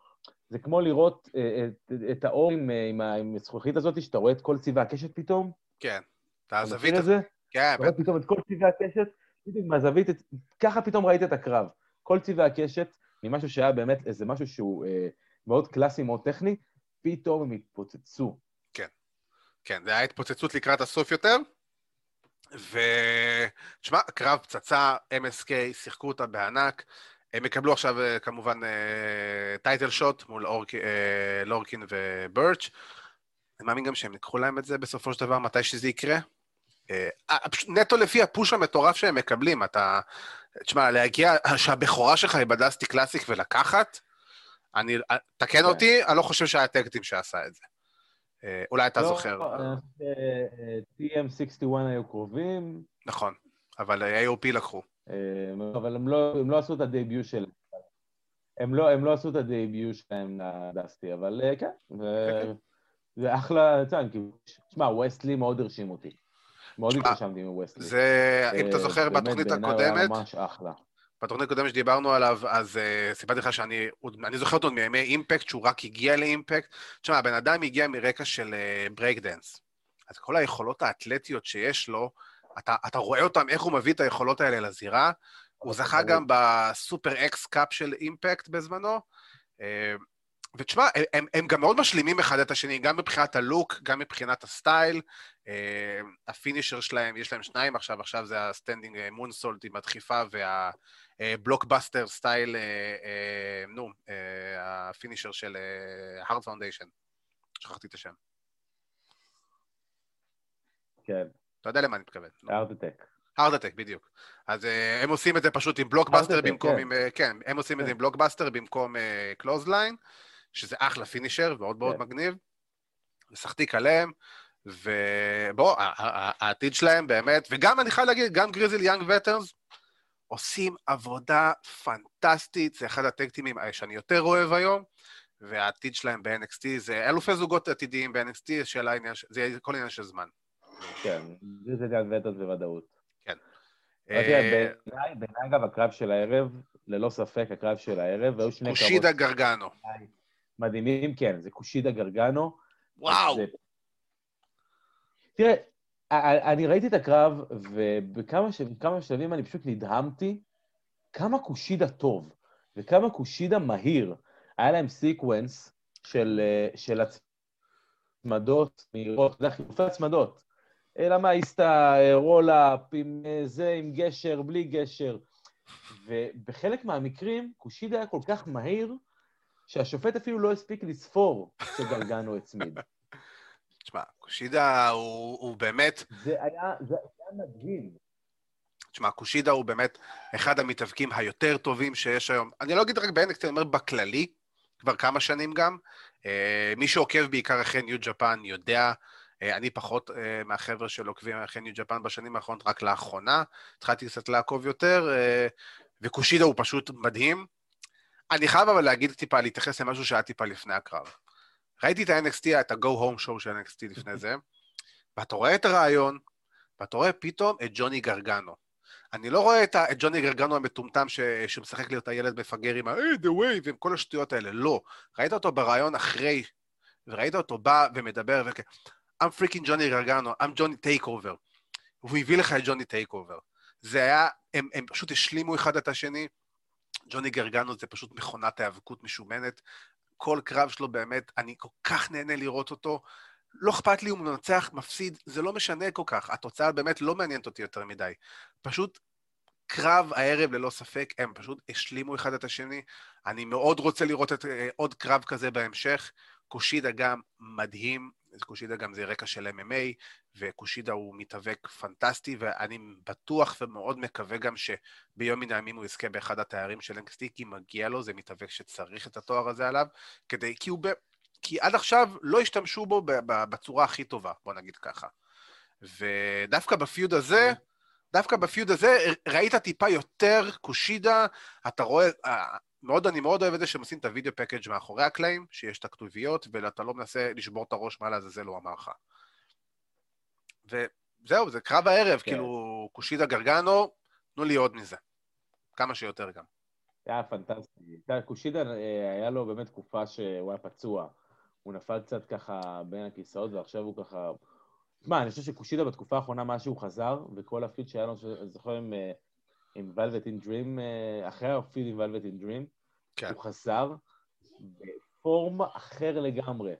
זה כמו לראות אה, את, את האור עם, אה, עם, עם הזכוכית הזאת, שאתה רואה את כל צבעי הקשת פתאום. כן. אתה מכיר את זה? כן. אתה רואה פתאום את כל צבעי הקשת, בדיוק מהזווית, את... ככה פתאום ראית את הקרב. כל צבעי הקשת, ממשהו שהיה באמת איזה משהו שהוא אה, מאוד קלאסי, מאוד טכני, פתאום הם התפוצצו. כן. כן, זה היה התפוצצות לקראת הסוף יותר, ותשמע, קרב פצצה, MSK, שיחקו אותה בענק. הם יקבלו עכשיו אה, כמובן טייטל אה, שוט מול אורק, אה, לורקין וברץ'. אני מאמין גם שהם ייקחו להם את זה בסופו של דבר, מתי שזה יקרה. נטו לפי הפוש המטורף שהם מקבלים, אתה... תשמע, להגיע, שהבכורה שלך היא ב Dusty Classic ולקחת, אני... תקן כן. אותי, אני לא חושב שהיה tag team שעשה את זה. אולי אתה לא, זוכר. לא, TM61 היו קרובים. נכון, אבל AOP לקחו. אה, אבל הם לא, הם לא עשו את ה debut שלהם. הם לא, הם לא עשו את ה debut שלהם ל Dusty, אבל אה, כן, ו... כן. זה אחלה, כאילו, תשמע, Wes Lee מאוד הרשים אותי. מאוד התרשמתי מ Wes Lee. זה, אם אתה זוכר, בתוכנית הקודמת... ממש אחלה. בתוכנית הקודמת שדיברנו עליו, אז uh, סיפרתי לך שאני אני זוכר אותו מימי Impact, שהוא רק הגיע ל Impact. תשמע, הבן אדם הגיע מרקע של break uh. אז כל היכולות האתלטיות שיש לו, אתה, אתה רואה אותם, איך הוא מביא את היכולות האלה לזירה. הוא זכה גם ב Super X Cup של Impact בזמנו. Uh, ותשמע, הם, הם, גם מאוד משלימים אחד את השני, גם מבחינת ה look, גם מבחינת ה style. Uh, ה finisher שלהם, יש להם שניים עכשיו, עכשיו זה ה standing moonsault עם הדחיפה וה... blockbuster style, אה, אה, נו, אה, ה finisher של Hart Foundation. שכחתי את השם. כן. אתה יודע למה אני מתכוון. Hart Attack. Hart Attack, בדיוק. אז הם עושים את זה פשוט עם בלוקבאסטר במקום עם... כן, הם עושים את זה עם בלוקבאסטר במקום clothesline, שזה אחלה פינישר, מאוד מאוד כן. מגניב. ושחתיק עליהם. ובוא, העתיד שלהם באמת, וגם אני חייב להגיד, גם גריזל יאנג וטרנס, עושים עבודה פנטסטית, זה אחד הטקטימים שאני יותר אוהב היום, והעתיד שלהם ב-NXT זה אלופי זוגות עתידיים ב-NXT, זה כל עניין של זמן. כן, זה עניין וטוס בוודאות. כן. בעיניי, אגב, הקרב של הערב, ללא ספק הקרב של הערב, והיו שני קרבות... קושידה גרגנו. מדהימים, כן, זה קושידה גרגנו. וואו! תראה, אני ראיתי את הקרב, ובכמה שלבים אני פשוט נדהמתי כמה קושידה טוב, וכמה קושידה מהיר. היה להם sequence של, של הצמדות מהירות, אתה יודע, חילופי הצמדות. La Magistral, roll-up, עם זה, עם גשר, בלי גשר. ובחלק מהמקרים, קושידה היה כל כך מהיר, שהשופט אפילו לא הספיק לספור שגלגנו הצמיד. תשמע, קושידה הוא, הוא באמת... זה היה, זה היה מדהים. תשמע, קושידה הוא באמת אחד המתאבקים היותר טובים שיש היום. אני לא אגיד רק באנקסט, אני אומר בכללי, כבר כמה שנים גם. אה, מי שעוקב בעיקר אחרי ניו ג'פן יודע, אה, אני פחות אה, מהחבר'ה שעוקבים אחרי ניו ג'פן בשנים האחרונות, רק לאחרונה. התחלתי קצת לעקוב יותר, וקושידה הוא פשוט מדהים. אני חייב אבל להגיד טיפה, להתייחס למשהו שהיה טיפה לפני הקרב. ראיתי את ה-NXT, את ה-Go Home Show של NXT לפני זה, ואתה רואה את הרעיון, ואתה רואה פתאום את ג'וני גרגנו. אני לא רואה את, ה- את ג'וני גרגנו המטומטם ש- שמשחק להיות הילד מפגר עם ה-Hey, the wave, עם כל השטויות האלה, לא. ראית אותו ברעיון אחרי, וראית אותו בא ומדבר, וכן, I'm freaking Johnny Gargano, I'm Johnny Takeover. והוא הביא לך את Johnny Take. זה היה, הם, הם פשוט השלימו אחד את השני. ג'וני גרגנו זה פשוט מכונת היאבקות משומנת. כל קרב שלו באמת, אני כל כך נהנה לראות אותו. לא אכפת לי אם הוא מנצח, מפסיד, זה לא משנה כל כך. התוצאה באמת לא מעניינת אותי יותר מדי. פשוט קרב הערב ללא ספק, הם פשוט השלימו אחד את השני. אני מאוד רוצה לראות את, אה, עוד קרב כזה בהמשך. קושידה גם מדהים, קושידה גם זה רקע של MMA, וקושידה הוא מתאבק פנטסטי, ואני בטוח ומאוד מקווה גם שביום מן הימים הוא יזכה באחד התארים של NXT, כי מגיע לו, זה מתאבק שצריך את התואר הזה עליו, כדי, כי ב... כי עד עכשיו לא השתמשו בו בצורה הכי טובה, בוא נגיד ככה. ודווקא בפיוד הזה, דווקא בפיוד הזה ראית טיפה יותר קושידה, אתה רואה, מאוד, אני מאוד אוהב את זה שהם עושים את הוידאו פקאג' מאחורי הקלעים, שיש את הכתוביות, ואתה לא מנסה לשבור את הראש מה לעזאזל הוא אמר לך. וזהו, זה קרב הערב, כן. כאילו, קושידה גרגנו, תנו לי עוד מזה. כמה שיותר גם. זה היה פנטסטי. קושידה, אה, היה לו באמת תקופה שהוא היה פצוע. הוא נפל קצת ככה בין הכיסאות, ועכשיו הוא ככה... תשמע, אני חושב שקושידה בתקופה האחרונה, מאז שהוא חזר, וכל הפיד שהיה לו, אני זוכר עם, אה, עם Velvet in Dream, אה, אחרי הפיד עם Velvet in Dream, כן. הוא חזר בפורמה אחר לגמרי.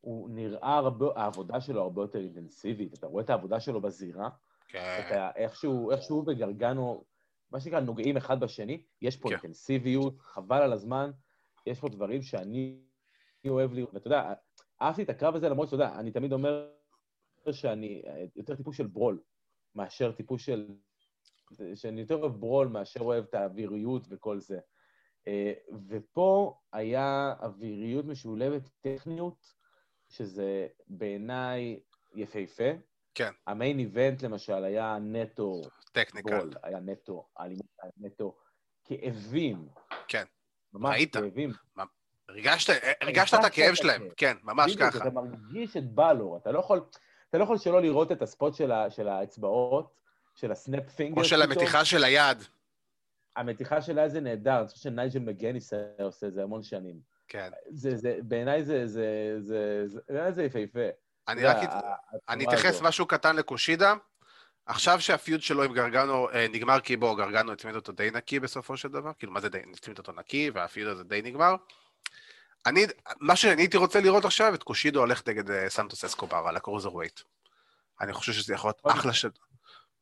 הוא נראה הרבה, העבודה שלו הרבה יותר אינטנסיבית, אתה רואה את העבודה שלו בזירה, כן. אתה, איכשהו, איכשהו וגרגנו, מה שנקרא, נוגעים אחד בשני, יש פה כן. אינטנסיביות, חבל על הזמן, יש פה דברים שאני אוהב לראות, ואתה יודע, אהבתי את הקרב הזה, למרות שאתה יודע, אני תמיד אומר שאני יותר טיפוס של ברול, מאשר טיפוס של... שאני יותר אוהב ברול מאשר אוהב את האוויריות וכל זה. אה, ופה היה אוויריות משולבת טכניות, שזה בעיניי יפהפה. כן. המיין איבנט למשל היה נטו... טכניקל. גול, היה נטו, אלימות היה נטו כאבים. כן. ממש ראית? כאבים. הרגשת, הרגשת את הכאב שלהם, כן, ממש ככה. אתה מרגיש את בלור, אתה לא יכול, אתה לא יכול שלא לראות את הספוט של, ה, של האצבעות, של הסנאפ פינגר. או של המתיחה של היד. המתיחה של היד זה נהדר, אני חושב שנייג'ל מגניס היה עושה את זה המון שנים. כן. זה, זה, בעיניי זה, זה, זה, זה, בעיניי זה יפהפה. אני רק, אני אתייחס משהו קטן לקושידה. עכשיו שהפיוד שלו עם גרגנו אה, נגמר, כי בוא, גרגנו הצמיד אותו די נקי בסופו של דבר, כאילו, מה זה די, הצמיד אותו נקי, והפיוד הזה די נגמר. אני, מה שאני הייתי רוצה לראות עכשיו, את קושידה הולך נגד אה, סנטוס אסקובר על ה cruiserweight. אני חושב שזה יכול להיות אחלה.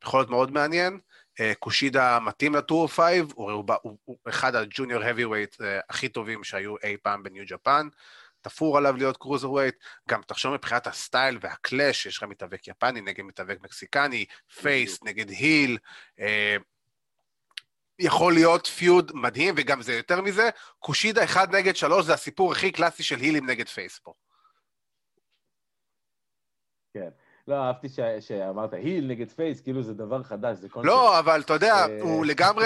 יכול להיות מאוד מעניין. אה, קושידה מתאים ל-205, הוא, הוא, הוא, הוא אחד ה junior heavyweight uh, הכי טובים שהיו אי פעם ב New Japan. תפור עליו להיות cruiserweight, גם תחשוב מבחינת ה style וה clash, יש לך מתאבק יפני נגד מתאבק מקסיקני, face נגד heel, אה, יכול להיות feud מדהים, וגם זה יותר מזה, קושידה 1 נגד 3 זה הסיפור הכי קלאסי של הילים נגד face פה. כן. לא, אהבתי שאמרת heel נגד face, כאילו זה דבר חדש, זה קונספט. לא, אבל אתה יודע, הוא לגמרי...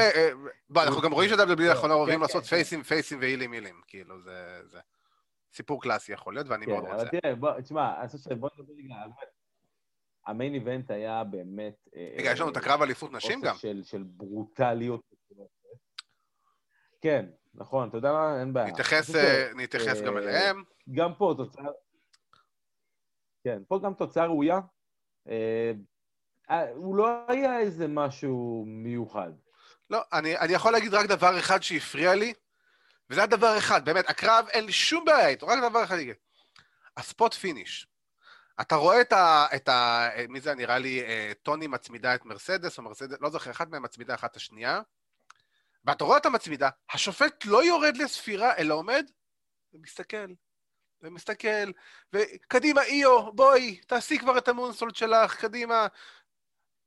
בוא, אנחנו גם רואים ש-WWE לאחרונה אוהבים לעשות פייסים, פייסים והילים הילים, כאילו, זה... סיפור קלאסי יכול להיות, ואני מאוד רוצה. כן, אבל תראה, בוא, תשמע, אני חושב שבוא נדבר רגע, ה main event היה באמת... רגע, יש לנו את הקרב אליפות נשים גם. של ברוטליות. כן, נכון, אתה יודע מה? אין בעיה. נתייחס גם אליהם. גם פה תוצאה... כן, פה גם תוצאה ראויה. הוא לא היה איזה משהו מיוחד. לא, אני, אני יכול להגיד רק דבר אחד שהפריע לי, וזה הדבר אחד, באמת, הקרב, אין לי שום בעיה איתו, רק דבר אחד יגיד. הספוט פיניש. אתה רואה את ה... את ה מי זה נראה לי, אה, טוני מצמידה את מרסדס, או מרסדס, לא זוכר, אחת מהם מצמידה אחת השנייה, ואתה רואה את המצמידה, השופט לא יורד לספירה, אלא עומד ומסתכל, ומסתכל, וקדימה, איו, בואי, תעשי כבר את המונסולט שלך, קדימה.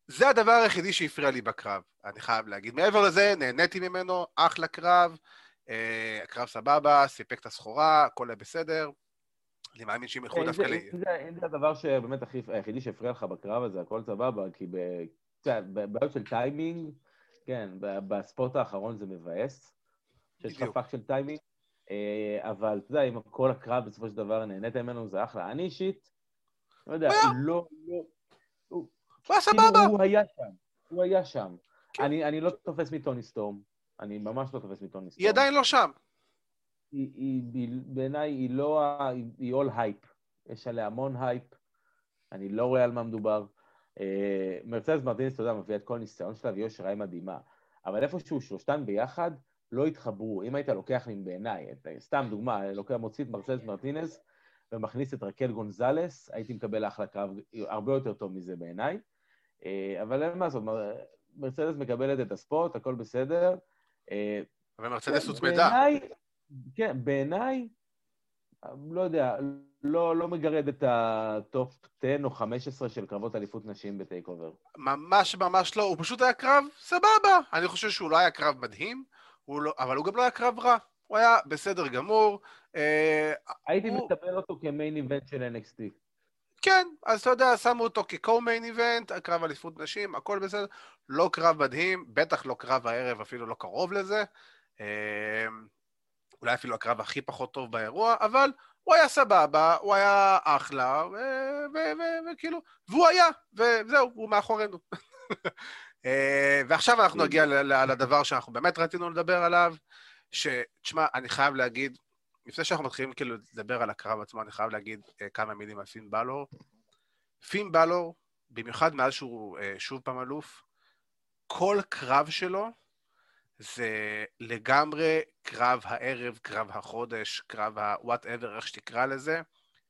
זה הדבר היחידי שהפריע לי בקרב, אני חייב להגיד. מעבר לזה, נהניתי ממנו, אחלה קרב, אה, הקרב סבבה, סיפק את הסחורה, הכל היה בסדר. אני מאמין שהם ילכו דווקא ל... אם זה הדבר שבאמת היחידי שהפריע לך בקרב הזה, הכל סבבה, כי בבעיות של טיימינג, כן, ב spot האחרון זה מבאס, שיש לך פאק של טיימינג, אה, אבל אתה יודע, אם כל הקרב בסופו של דבר נהנית ממנו, זה אחלה. אני אישית, לא יודע, לא, לא... הוא היה כאילו, סבבה. הוא היה שם, הוא היה שם. כן. אני לא תופס מטוני סטורם, אני ממש לא תופס מטוני סטורם. היא עדיין לא שם. היא, היא, היא בעיניי היא לא, היא, היא all hype, יש עליה המון הייפ, אני לא רואה על מה מדובר. אה, מרצדס מרטינס, אתה יודע, מביאה את כל הניסיון שלה והיא יושרה מדהימה, אבל איפשהו שלושתן ביחד לא התחברו. אם היית לוקח לי בעיניי, סתם דוגמה, לוקח, מוציא את מרצדס מרטינס ומכניס את רקל גונזלס, הייתי מקבל אחלה קרב הרבה יותר טוב מזה בעיניי, אה, אבל אין מה לעשות, מרצדס מקבלת את ה spot, הכל בסדר. אה, אבל מרצדס הוצמדה. כן, בעיניי, לא יודע, לא, לא מגרד את ה top 10 או 15 של קרבות אליפות נשים ב Takeover. ממש ממש לא, הוא פשוט היה קרב סבבה. אני חושב שהוא לא היה קרב מדהים, הוא לא, אבל הוא גם לא היה קרב רע. הוא היה בסדר גמור. אה, הייתי הוא... מקבל אותו כ main event של NXT. כן, אז אתה יודע, שמו אותו כ co-main event, הקרב אליפות נשים, הכל בסדר. לא קרב מדהים, בטח לא קרב הערב, אפילו לא קרוב לזה. אה, אולי אפילו הקרב הכי פחות טוב באירוע, אבל הוא היה סבבה, הוא היה אחלה, וכאילו, והוא היה, וזהו, הוא מאחורינו. אה, ועכשיו אנחנו נגיע לדבר שאנחנו באמת רצינו לדבר עליו, שתשמע, אני חייב להגיד, לפני שאנחנו מתחילים כאילו לדבר על הקרב עצמו, אני חייב להגיד uh, כמה מילים על פין בלור. פין בלור, במיוחד מאז שהוא uh, שוב פעם אלוף, כל קרב שלו זה לגמרי קרב הערב, קרב החודש, קרב ה-whatever, איך שתקרא לזה.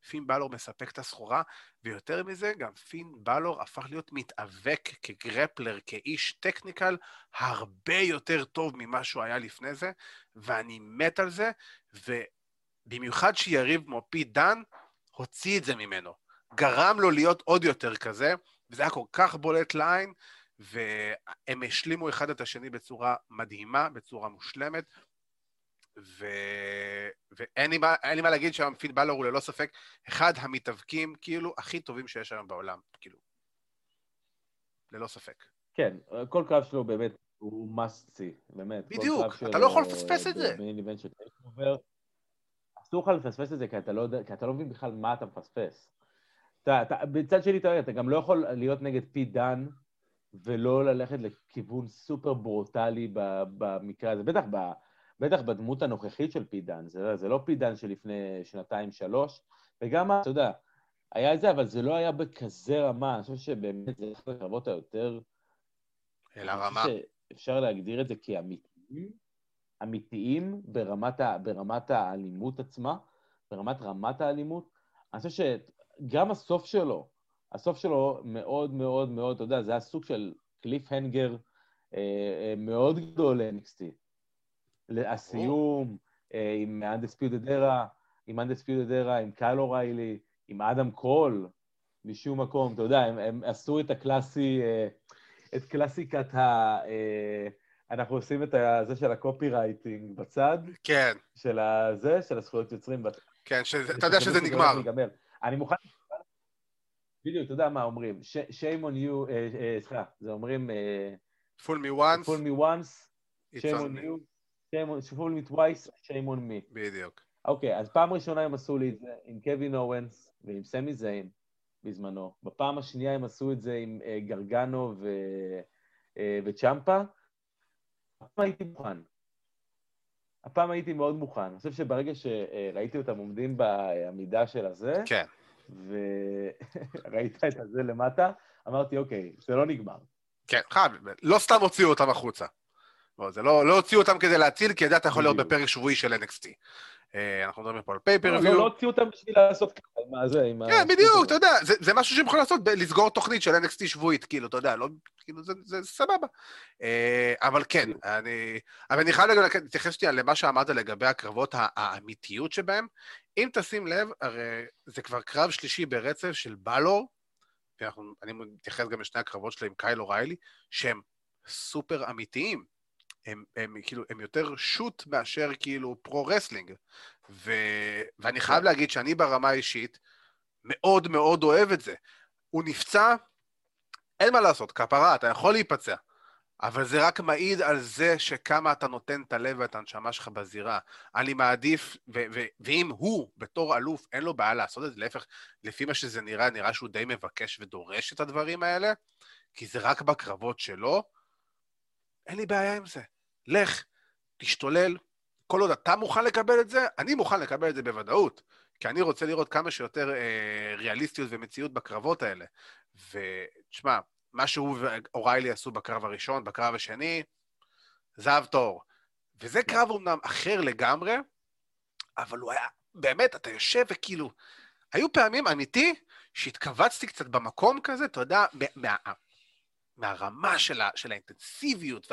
פין בלור מספק את הסחורה, ויותר מזה, גם פין בלור הפך להיות מתאבק כגרפלר, כאיש טכניקל, הרבה יותר טוב ממה שהוא היה לפני זה, ואני מת על זה, ובמיוחד שיריב כמו פי דן, הוציא את זה ממנו. גרם לו להיות עוד יותר כזה, וזה היה כל כך בולט לעין, והם השלימו אחד את השני בצורה מדהימה, בצורה מושלמת, ו... ואין לי, מה, לי מה להגיד שהפיל בלור הוא ללא ספק אחד המתאבקים כאילו הכי טובים שיש היום בעולם, כאילו. ללא ספק. כן, כל קרב שלו באמת הוא must see, באמת. בדיוק, אתה לא יכול לפספס את זה. אסור לך לפספס את זה, כי אתה לא, כי אתה לא מבין בכלל מה אתה מפספס. אתה, אתה, בצד שני, אתה, אתה גם לא יכול להיות נגד פי דן, ולא ללכת לכיוון סופר ברוטלי במקרה הזה. בטח, בטח בדמות הנוכחית של פידן, זה, זה לא פידן שלפני שנתיים-שלוש, וגם, אתה יודע, היה את זה, אבל זה לא היה בכזה רמה, אני חושב שבאמת זה אחד הקרבות היותר... אל הרמה. אפשר להגדיר את זה כאמיתיים, אמיתיים ברמת, ה, ברמת האלימות עצמה, ברמת רמת האלימות. אני חושב שגם הסוף שלו, הסוף שלו מאוד מאוד מאוד, אתה יודע, זה היה סוג של קליף הנגר אה, אה, מאוד גדול ל-NXT. הסיום אה, עם undisputed era, עם undisputed era, עם קייל אוריילי, עם אדם קול, משום מקום, אתה יודע, הם, הם עשו את הקלאסי, אה, את קלאסיקת ה... אה, אנחנו עושים את זה של הקופי רייטינג בצד. כן. של הזה, של הזכויות יוצרים. כן, שזה, אתה יודע שזה נגמר. אני מוכן בדיוק, אתה יודע מה אומרים, shame on you, סליחה, זה אומרים... fool me once, fool me once, shame on you, fool me twice, shame on me. בדיוק. אוקיי, אז פעם ראשונה הם עשו לי את זה עם קווין אורנס ועם סמי זיין בזמנו. בפעם השנייה הם עשו את זה עם גרגנו ו... וצ'מפה. הפעם הייתי מוכן. הפעם הייתי מאוד מוכן. אני חושב שברגע שראיתי אותם עומדים בעמידה של הזה, כן. וראית את הזה למטה, אמרתי, אוקיי, זה לא נגמר. כן, חייב, לא סתם הוציאו אותם החוצה. לא, זה לא, לא הוציאו אותם כדי להציל, כי ידעת יכול להיות בפרק שבועי של NXT. אה, אנחנו מדברים פה על פייפריוויו. לא, לא הוציאו אותם בשביל לעשות ככה, מה זה, עם ה... כן, בדיוק, אתה יודע, זה משהו שהם יכולים לעשות, לסגור תוכנית של NXT שבועית, כאילו, אתה יודע, לא, כאילו, זה סבבה. אה, אבל כן, אני... אבל אני חייב להתייחס שנייה למה שאמרת לגבי הקרבות האמיתיות שבהם. אם תשים לב, הרי זה כבר קרב שלישי ברצף של בלור, ואני מתייחס גם לשני הקרבות שלהם עם קייל אוריילי, שהם סופר אמיתיים. הם, הם כאילו, הם יותר shoot מאשר כאילו pro-wrestling. ו... ואני חייב כן. להגיד שאני ברמה האישית מאוד מאוד אוהב את זה. הוא נפצע, אין מה לעשות, כפרה, אתה יכול להיפצע. אבל זה רק מעיד על זה שכמה אתה נותן את הלב ואת הנשמה שלך בזירה. אני מעדיף, ו- ו- ואם הוא, בתור אלוף, אין לו בעיה לעשות את זה, להפך, לפי מה שזה נראה, נראה שהוא די מבקש ודורש את הדברים האלה, כי זה רק בקרבות שלו, אין לי בעיה עם זה. לך, תשתולל. כל עוד אתה מוכן לקבל את זה, אני מוכן לקבל את זה בוודאות. כי אני רוצה לראות כמה שיותר אה, ריאליסטיות ומציאות בקרבות האלה. ותשמע, מה שהוא ואוריילי עשו בקרב הראשון, בקרב השני, זהב תור. וזה קרב אומנם אחר לגמרי, אבל הוא היה, באמת, אתה יושב וכאילו... היו פעמים, אמיתי, שהתכווצתי קצת במקום כזה, אתה יודע, מה, מהרמה של, ה, של האינטנסיביות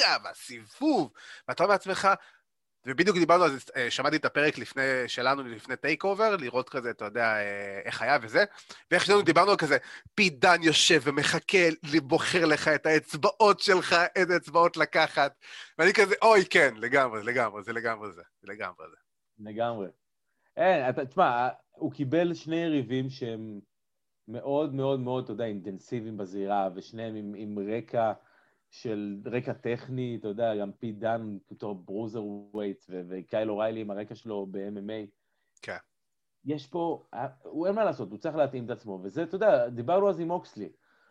והמכה והסיבוב, ואתה אומר לעצמך, ובדיוק דיברנו על זה, אה, שמעתי את הפרק לפני, שלנו לפני Takeover, לראות כזה, אתה יודע, אה, איך היה וזה, ואיך שלנו דיברנו על כזה, פיט דאן יושב ומחכה, בוחר לך את האצבעות שלך, איזה אצבעות לקחת, ואני כזה, אוי, כן, לגמרי, לגמרי, זה לגמרי זה, זה לגמרי זה. לגמרי. אין, אתה, תשמע, הוא קיבל שני יריבים שהם מאוד מאוד מאוד, אתה יודע, אינטנסיביים בזירה, ושניהם עם, עם רקע של רקע טכני, אתה יודע, גם פי דן בתור ברוזר ווייט, וקייל אוריילי עם הרקע שלו ב-MMA. כן. יש פה, הוא אין מה לעשות, הוא צריך להתאים את עצמו, וזה, אתה יודע, דיברנו אז עם אוקסלי,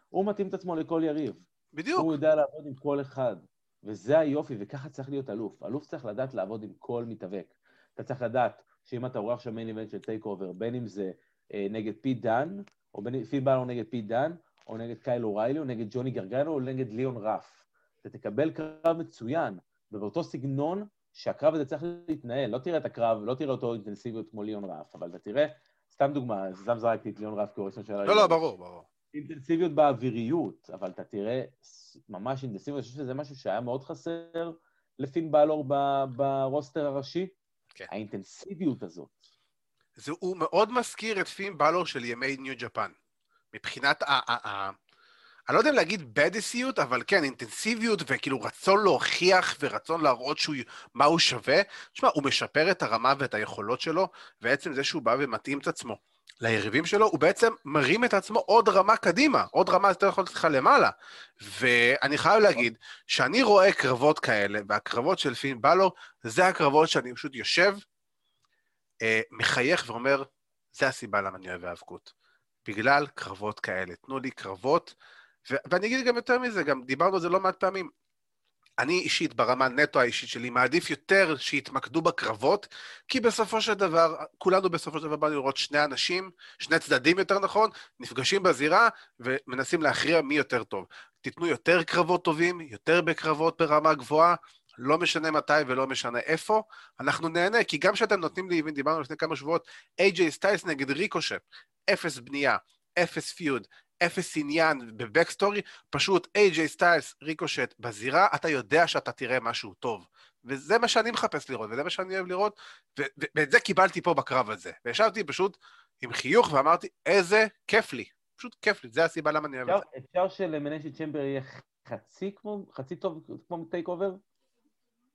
הוא מתאים את עצמו לכל יריב. בדיוק. הוא יודע לעבוד עם כל אחד, וזה היופי, וככה צריך להיות אלוף. אלוף צריך לדעת לעבוד עם כל מתאבק. אתה צריך לדעת שאם אתה עורך שם main event של TakeOver, בין אם זה אה, נגד פיט דאן, או בין פין באלור נגד פיט דאן, או נגד קייל אוריילי, או נגד ג'וני גרגנו, או נגד ליאון רף. אתה תקבל קרב מצוין, ובאותו סגנון שהקרב הזה צריך להתנהל. לא תראה את הקרב, לא תראה אותו אינטנסיביות כמו ליאון רף, אבל אתה תראה, סתם דוגמה, סתם זרקתי את ליאון רף כראשון של... לא, לא, ברור, ברור. אינטנסיביות באוויריות, אבל אתה תראה ממש אינטנסיביות, אני חושב שזה משהו שהיה מאוד חסר לפין בלור ברוסטר הראשי, כן. האינטנסיביות הזאת. זה, הוא מאוד מזכיר את פין בלור של ימי ניו ג'פן. מבחינת ה... אני לא יודע אם להגיד בדיסיות, אבל כן, אינטנסיביות וכאילו רצון להוכיח ורצון להראות שהוא, מה הוא שווה. תשמע, הוא משפר את הרמה ואת היכולות שלו, ועצם זה שהוא בא ומתאים את עצמו ליריבים שלו, הוא בעצם מרים את עצמו עוד רמה קדימה, עוד רמה יותר יכולת לך למעלה. ואני חייב להגיד שאני רואה קרבות כאלה, והקרבות של פין בלור, זה הקרבות שאני פשוט יושב, אה, מחייך ואומר, זה הסיבה למה אני אוהב האבקות. בגלל קרבות כאלה. תנו לי קרבות, ו- ואני אגיד גם יותר מזה, גם דיברנו על זה לא מעט פעמים. אני אישית, ברמה נטו האישית שלי, מעדיף יותר שיתמקדו בקרבות, כי בסופו של דבר, כולנו בסופו של דבר באנו לראות שני אנשים, שני צדדים יותר נכון, נפגשים בזירה ומנסים להכריע מי יותר טוב. תיתנו יותר קרבות טובים, יותר בקרבות ברמה גבוהה, לא משנה מתי ולא משנה איפה, אנחנו נהנה, כי גם כשאתם נותנים לי, דיברנו לפני כמה שבועות, איי-ג'יי סטיילס נגד ריקושט, אפס בנייה, אפס feud, אפס עניין ב backstory, פשוט איי-ג'יי סטיילס, ריקושט בזירה, אתה יודע שאתה תראה משהו טוב. וזה מה שאני מחפש לראות, וזה מה שאני אוהב לראות, ואת זה קיבלתי פה בקרב הזה. וישבתי פשוט עם חיוך ואמרתי, איזה כיף לי. פשוט כיף לי, זה הסיבה למה אני אוהב את זה. אפשר ש Elimination Chamber יהיה חצי כמו, חצי טוב כמו TakeOver?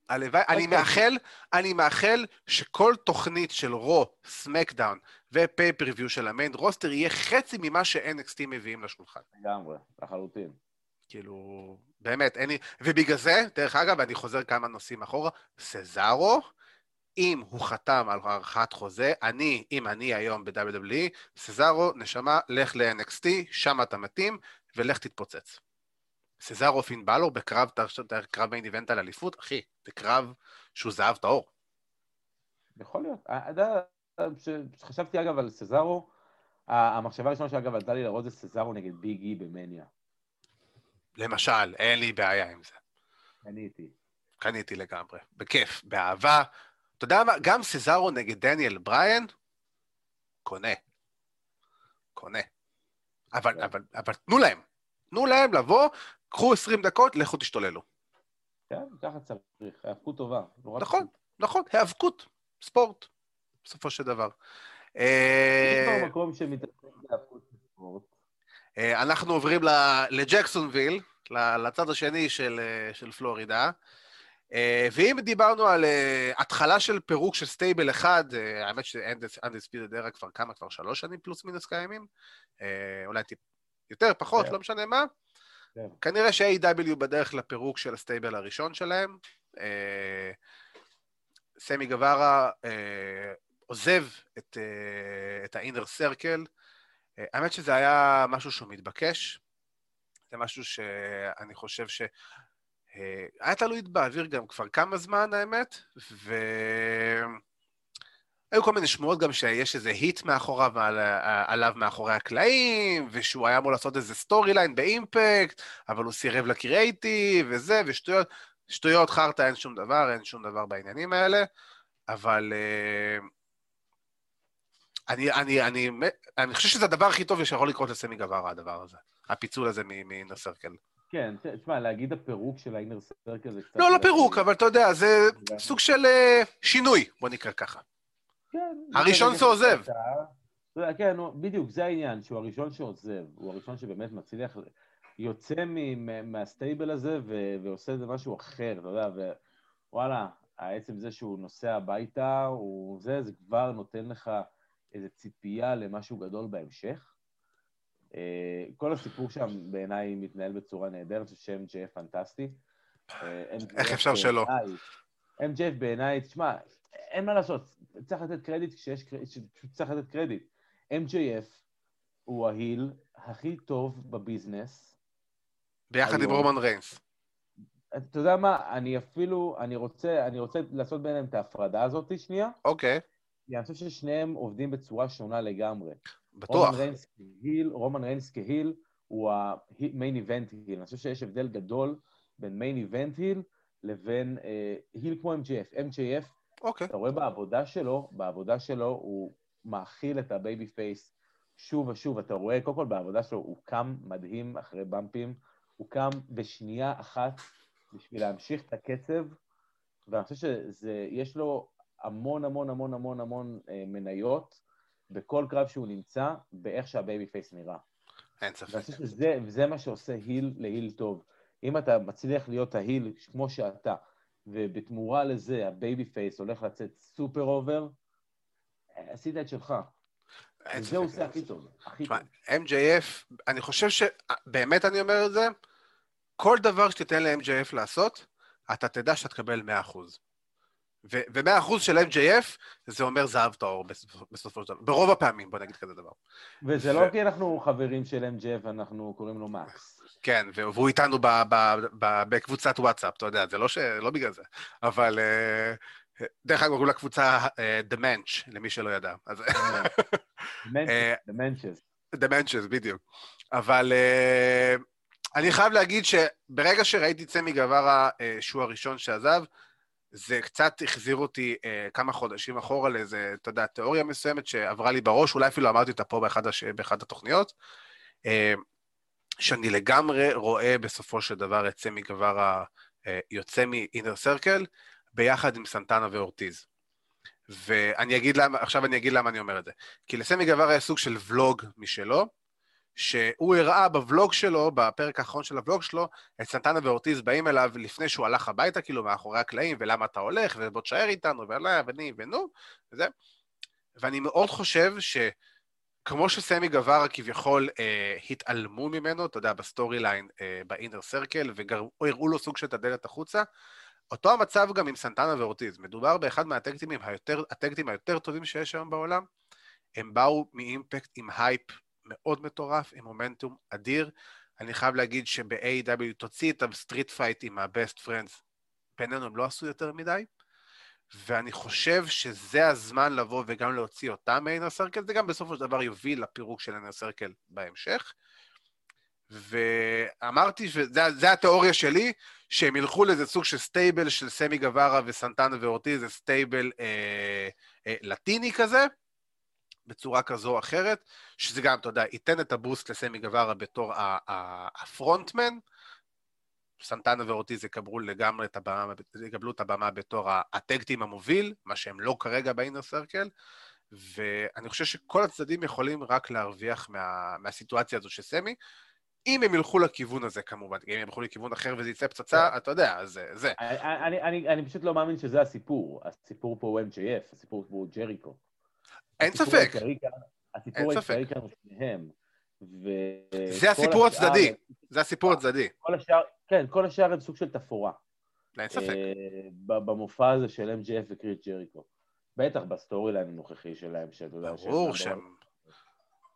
הלוואי, אני אוקיי. מאחל, אני מאחל שכל תוכנית של Raw, SmackDown ו pay-per-view של ה main roster יהיה חצי ממה ש-NXT מביאים לשולחן. לגמרי, לחלוטין. כאילו, באמת, אין לי... ובגלל זה, דרך אגב, אני חוזר כמה נושאים אחורה, סזארו, אם הוא חתם על הארכת חוזה, אני, אם אני היום ב-WWE, סזארו, נשמה, לך ל-NXT, שם אתה מתאים, ולך תתפוצץ. סזארו פין בלור בקרב, קרב מיין איבנט על אליפות, אחי, זה קרב שהוא זהב טהור. יכול להיות. יודע, חשבתי אגב על סזארו, המחשבה הראשונה שאגב עלתה לי לראות זה סזארו נגד ביג אי במניה. למשל, אין לי בעיה עם זה. קניתי. קניתי לגמרי. בכיף, באהבה. אתה יודע מה? גם סזארו נגד דניאל בריין, קונה. קונה. אבל, כן. אבל, אבל תנו להם. תנו להם לבוא, קחו 20 דקות, לכו תשתוללו. כן, ככה צריך, היאבקות טובה. לא נכון, נכון, היאבקות, ספורט, בסופו של דבר. יש אה, כבר מקום שמתעסק בהיאבקות בספורט. אה, אנחנו עוברים לג'קסונוויל, לצד השני של, אה, של פלורידה. ואם דיברנו על התחלה של פירוק של stable אחד, האמת ש Undisputed Era כבר כמה? כבר שלוש שנים פלוס מינוס קיימים? אולי טיפה יותר, פחות, כן. לא משנה מה. כן. כנראה ש-AEW בדרך לפירוק של ה stable הראשון שלהם. אה, סמי גווארה אה, עוזב את, אה, את ה-inner circle. האמת שזה היה משהו שהוא מתבקש. זה משהו שאני חושב ש... היה תלוי באוויר גם כבר כמה זמן, האמת, והיו כל מיני שמועות גם שיש איזה heat מאחוריו, על, עליו מאחורי הקלעים, ושהוא היה אמור לעשות איזה storyline ב Impact, אבל הוא סירב לקריאייטיב, וזה, ושטויות. שטויות, חרטא, אין שום דבר, אין שום דבר בעניינים האלה, אבל אה, אני, אני, אני, אני חושב שזה הדבר הכי טוב שיכול לקרות לסמי גווארה, הדבר הזה. הפיצול הזה מ-inner circle. כן, תשמע, להגיד הפירוק של האינר סרקל זה קצת... לא, לא פירוק, אבל אתה יודע, זה זה- סוג של אה, שינוי, בוא נקרא ככה. כן. הראשון שעוזב. כן, בדיוק, זה העניין, שהוא הראשון שעוזב, הוא הראשון שבאמת מצליח, יוצא מהסטייבל הזה ועושה איזה משהו אחר, אתה יודע, ווואלה, עצם זה שהוא נוסע הביתה, הוא זה, זה כבר נותן לך איזו ציפייה למשהו גדול בהמשך. אה, כל הסיפור שם בעיניי מתנהל בצורה נהדרת, שם ג'ף פנטסטי. אה, איך אפשר שלא? MJF בעיניי, תשמע, אין מה לעשות, צריך לתת קרדיט כשיש קרדיט, צריך לתת קרדיט. MJF הוא ה heel הכי טוב ב business. ביחד עם היום. רומן ריינס. אתה יודע מה, אני אפילו, אני רוצה, אני רוצה לעשות ביניהם את ההפרדה הזאת שנייה, אוקיי, כי אני חושב ששניהם עובדים בצורה שונה לגמרי. בטוח. רומן ריינס כ heel, רומן ריינס כ heel הוא ה main event heel. אני חושב שיש הבדל גדול בין main event heel לבין אה, heel כמו MJF. MJF, אוקיי. אתה רואה בעבודה שלו, בעבודה שלו הוא מאכיל את ה babyface שוב ושוב. אתה רואה, קודם כל בעבודה שלו הוא קם מדהים אחרי bump ים, הוא קם בשנייה אחת בשביל להמשיך את הקצב, ואני חושב שיש לו המון המון המון המון המון אה, מניות בכל קרב שהוא נמצא, באיך שה babyface נראה. אין ספק. ואני חושב שזה מה שעושה heel ל heel טוב. אם אתה מצליח להיות ה heel כמו שאתה, ובתמורה לזה ה babyface הולך לצאת super over, עשית את שלך. וזה הוא. עושה הכי טוב, הכי טוב. MJF, אני חושב ש... באמת אני אומר את זה, כל דבר שתיתן ל-MJF לעשות, אתה תדע שאתה תקבל 100%. ו- ו-100% של MJF, זה אומר זהב טהור בסופו- של דבר. ברוב הפעמים, בוא נגיד כזה דבר. וזה לא כי אנחנו חברים של MJF, אנחנו קוראים לו מקס. כן, והוא איתנו בקבוצת וואטסאפ, אתה יודע, זה לא, ש... לא בגלל זה. אבל... אה, דרך אגב, קוראים לקבוצה אה, The Mensch, למי שלא ידע. אה, דמנצ'ס. דמנצ'ס, בדיוק. אבל אני חייב להגיד שברגע שראיתי סמי גווארה, שהוא הראשון שעזב, זה קצת החזיר אותי uh, כמה חודשים אחורה לאיזה, אתה יודע, תיאוריה מסוימת שעברה לי בראש, אולי אפילו אמרתי אותה פה באחד, הש... באחד התוכניות, uh, שאני לגמרי רואה בסופו של דבר את סמי גווארה uh, יוצא מאינר סרקל, ביחד עם סנטנה ואורטיז. ואני אגיד למה, עכשיו אני אגיד למה אני אומר את זה. כי לסמי גווארה יש סוג של ולוג משלו, שהוא הראה בוולוג שלו, בפרק האחרון של הוולוג שלו, את סנטנה ואורטיז באים אליו לפני שהוא הלך הביתה, כאילו, מאחורי הקלעים, ולמה אתה הולך, ובוא תשאר איתנו, ולא, וני, ונו, וזה. ואני מאוד חושב שכמו שסמי גווארה כביכול אה, התעלמו ממנו, אתה יודע, ב storyline, אה, ב Inner Circle, והראו לו סוג של את הדלת החוצה, אותו המצב גם עם סנטנה ואורטיז. מדובר באחד מה tag team ים היותר, היותר טובים שיש היום בעולם. הם באו מאימפקט עם הייפ מאוד מטורף, עם מומנטום אדיר. אני חייב להגיד שב-AEW תוציא את ה street fight עם ה-Best Friends, בינינו הם לא עשו יותר מדי, ואני חושב שזה הזמן לבוא וגם להוציא אותם מ Inner Circle, זה גם בסופו של דבר יוביל לפירוק של Inner Circle בהמשך. ואמרתי, וזו התיאוריה שלי, שהם ילכו לאיזה סוג של stable של סמי גווארה וסנטנה ואורטיז, זה stable אה, אה, לטיני כזה, בצורה כזו או אחרת, שזה גם, אתה יודע, ייתן את הבוסט לסמי גווארה בתור הפרונטמן, סנטנה ואורטיז יקבלו לגמרי את הבמה, יקבלו את הבמה בתור הטקטים המוביל, מה שהם לא כרגע באינר סרקל, ואני חושב שכל הצדדים יכולים רק להרוויח מה, מהסיטואציה הזו של סמי, אם הם ילכו לכיוון הזה כמובן, אם הם ילכו לכיוון אחר וזה יצא פצצה, אתה יודע, אז זה. אני, אני, אני פשוט לא מאמין שזה הסיפור. הסיפור פה הוא MJF, הסיפור פה הוא ג'ריקו. אין ספק. הסיפור העיקרי כאן הוא שניהם. זה הסיפור הצדדי, זה הסיפור הצדדי. כל השאר, כן, כל השאר הם סוג של תפאורה. אין ספק. אה, במופע הזה של MJF וכריס ג'ריקו. בטח ב storyline הנוכחי שלהם, שאתה יודע... ברור שהם...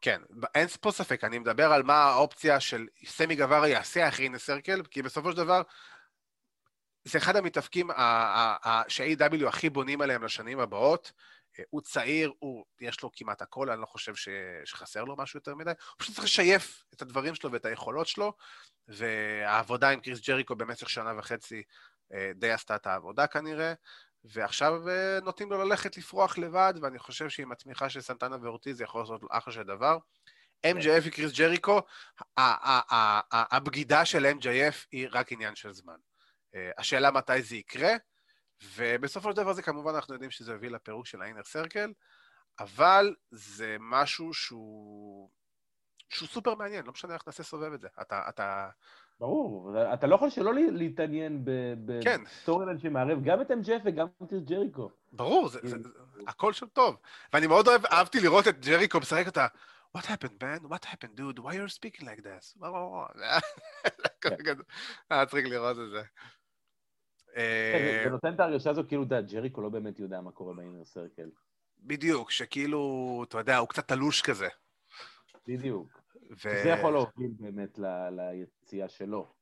כן, אין פה ספק, אני מדבר על מה האופציה של סמי גווארה יעשה אחרי Inner Circle, כי בסופו של דבר זה אחד המתאבקים שה-AW הכי בונים עליהם לשנים הבאות. הוא צעיר, הוא, יש לו כמעט הכל, אני לא חושב ש, שחסר לו משהו יותר מדי. הוא פשוט צריך לשייף את הדברים שלו ואת היכולות שלו, והעבודה עם קריס ג'ריקו במשך שנה וחצי אה, די עשתה את העבודה כנראה, ועכשיו אה, נותנים לו ללכת לפרוח לבד, ואני חושב שעם התמיכה של סנטנה ואורטיז זה יכול לעשות אחלה של דבר. MJF וקריס ג'ריקו, הבגידה של MJF היא רק עניין של זמן. אה, השאלה מתי זה יקרה, ובסופו של דבר זה כמובן, אנחנו יודעים שזה הביא לפירוק של ה Inner Circle, אבל זה משהו שהוא, שהוא סופר מעניין, לא משנה איך נעשה סובב את זה. אתה, אתה, ברור, אתה לא יכול שלא להתעניין ב storyline, כן. שמערב גם את MJF וגם את ג'ריקו. ברור, זה, זה, זה, הכל שם טוב. ואני מאוד אוהב, אהבתי לראות את ג'ריקו משחק אותה, What happened, man? What happened, dude? Why are you speaking like this? כן. היה צריך לראות את זה. כן, זה נותן את ההרגשה הזו כאילו, אתה יודע, ג'ריקו לא באמת יודע מה קורה באינר סרקל. בדיוק, שכאילו, אתה יודע, הוא קצת תלוש כזה. בדיוק. ו... זה יכול להוביל באמת ל... ליציאה שלו.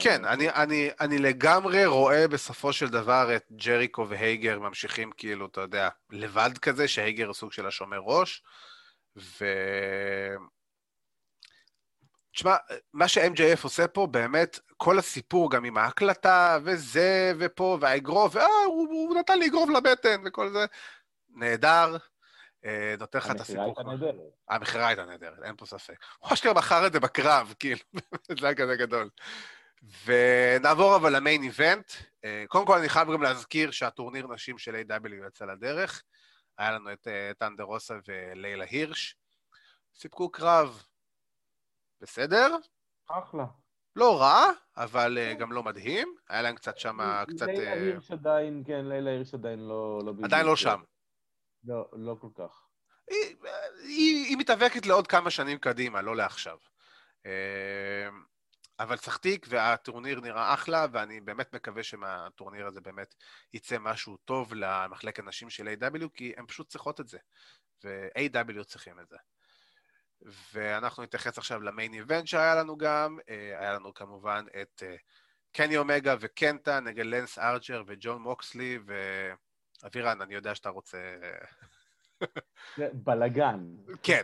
כן, אני, אני, אני לגמרי רואה בסופו של דבר את ג'ריקו והייגר ממשיכים כאילו, אתה יודע, לבד כזה, שהייגר הוא סוג של השומר ראש, ו... תשמע, מה ש-MJF עושה פה, באמת, כל הסיפור, גם עם ההקלטה, וזה, ופה, והאגרוף, אה, הוא, הוא נתן לי אגרוף לבטן, וכל זה, נהדר. אה, נותן לך את הסיפור. המכירה הייתה נהדרת. המכירה הייתה נהדרת, אין פה ספק. הוא אשכרה מכר את זה בקרב, כאילו, זה היה כזה גדול. ונעבור אבל למיין איבנט. אה, קודם כל, אני חייב גם להזכיר שהטורניר נשים של A.W. יצא לדרך. היה לנו את אה, טנדר רוסה ולילה הירש. סיפקו קרב בסדר. אחלה. לא רע, אבל גם לא מדהים. היה להם קצת שם, קצת... לילה הירש עדיין, כן, לילה הירש עדיין לא... לא עדיין לא שם. לא, לא כל כך. היא, היא, היא מתאבקת לעוד כמה שנים קדימה, לא לעכשיו. אבל צחתיק והטורניר נראה אחלה, ואני באמת מקווה שמהטורניר הזה באמת יצא משהו טוב למחלקת נשים של A.W, כי הן פשוט צריכות את זה, ו-AEW צריכים את זה. ואנחנו נתייחס עכשיו ל main event שהיה לנו גם, אה, היה לנו כמובן את אה, קני אומגה וקנטה נגד לאנס ארצ'ר וג'ון מוקסלי, ו... אבירן, אני יודע שאתה רוצה... בלגן. כן.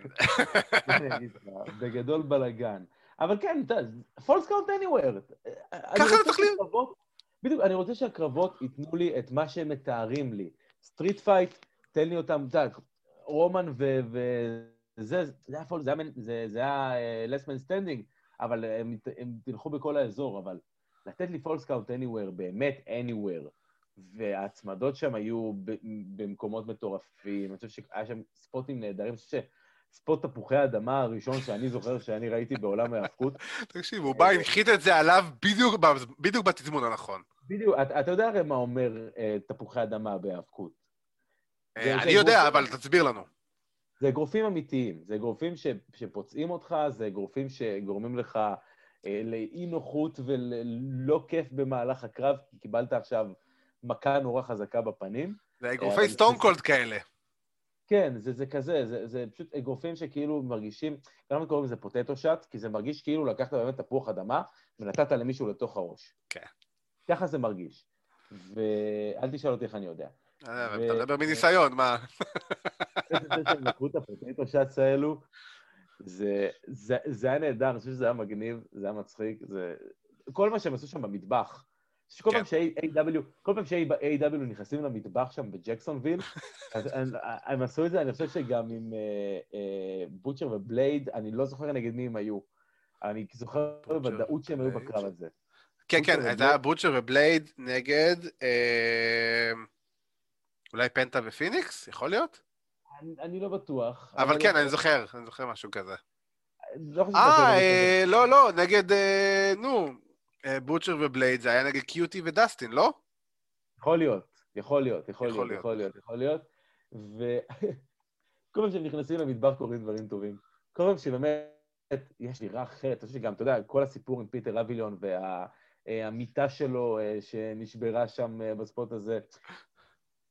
בגדול בלגן. אבל כן, אתה יודע, falls count anywhere. ככה להיות. בדיוק, אני רוצה שהקרבות ייתנו לי את מה שהם מתארים לי. street fight, תן לי אותם, אתה יודע, רומן וזה, זה היה falls, זה היה last man standing, אבל הם תלכו בכל האזור, אבל לתת לי falls count anywhere, באמת anywhere. וההצמדות שם היו במקומות מטורפים, אני חושב שהיה שם spotים נהדרים, אני חושב ה spot תפוחי האדמה הראשון שאני זוכר שאני ראיתי בעולם ההאבקות. תקשיב, הוא בא, הנחית את זה עליו בדיוק, בדיוק בתזמון הנכון. בדיוק, אתה, אתה יודע הרי מה אומר אה, תפוחי אדמה בהאבקות. אה, אני יודע, אבל תסביר לנו. זה אגרופים אמיתיים, זה אגרופים ש, שפוצעים אותך, זה אגרופים שגורמים לך אה, לאי נוחות וללא כיף במהלך הקרב, כי קיבלת עכשיו מכה נורא חזקה בפנים. זה אגרופי סטונקולד כאלה. כן, זה, זה כזה, זה, זה פשוט אגרופים שכאילו מרגישים, למה קוראים לזה potato shot? כי זה מרגיש כאילו לקחת באמת תפוח אדמה ונתת למישהו לתוך הראש. כן. ככה זה מרגיש. ואל תשאל אותי איך אני יודע. אה, אתה מדבר מניסיון, מה? זה שהם לקחו את ה potato shots האלו, זה, היה נהדר, אני חושב שזה היה מגניב, זה היה מצחיק, זה... כל מה שהם עשו שם במטבח, שכל פעם כן. ש-AW, כל פעם ש-AEW נכנסים למטבח שם בג'קסונוויל, הם עשו את זה, אני חושב שגם עם בוטשר אה, ובלייד, אני לא זוכר נגד מי הם היו. אני זוכר בוודאות שהם היו בקרב הזה. כן, כן, זה היה בוטשר ובלייד נגד אה, אולי פנטה ופיניקס, יכול להיות? אני לא בטוח. אבל כן, אני זוכר, אני זוכר משהו כזה. לא אה, לא, לא, נגד, נו, אה, בוטשר ובלייד זה היה נגד QT ודסטין, לא? יכול להיות, יכול להיות, יכול להיות, יכול להיות, יכול להיות. וכל פעם שהם נכנסים למטבח קורים דברים טובים. כל פעם שבאמת יש לי רע אחרת, אני חושב שגם, אתה יודע, כל הסיפור עם פיטר אביליון והמיטה אה, שלו אה, שנשברה שם בספוט הזה,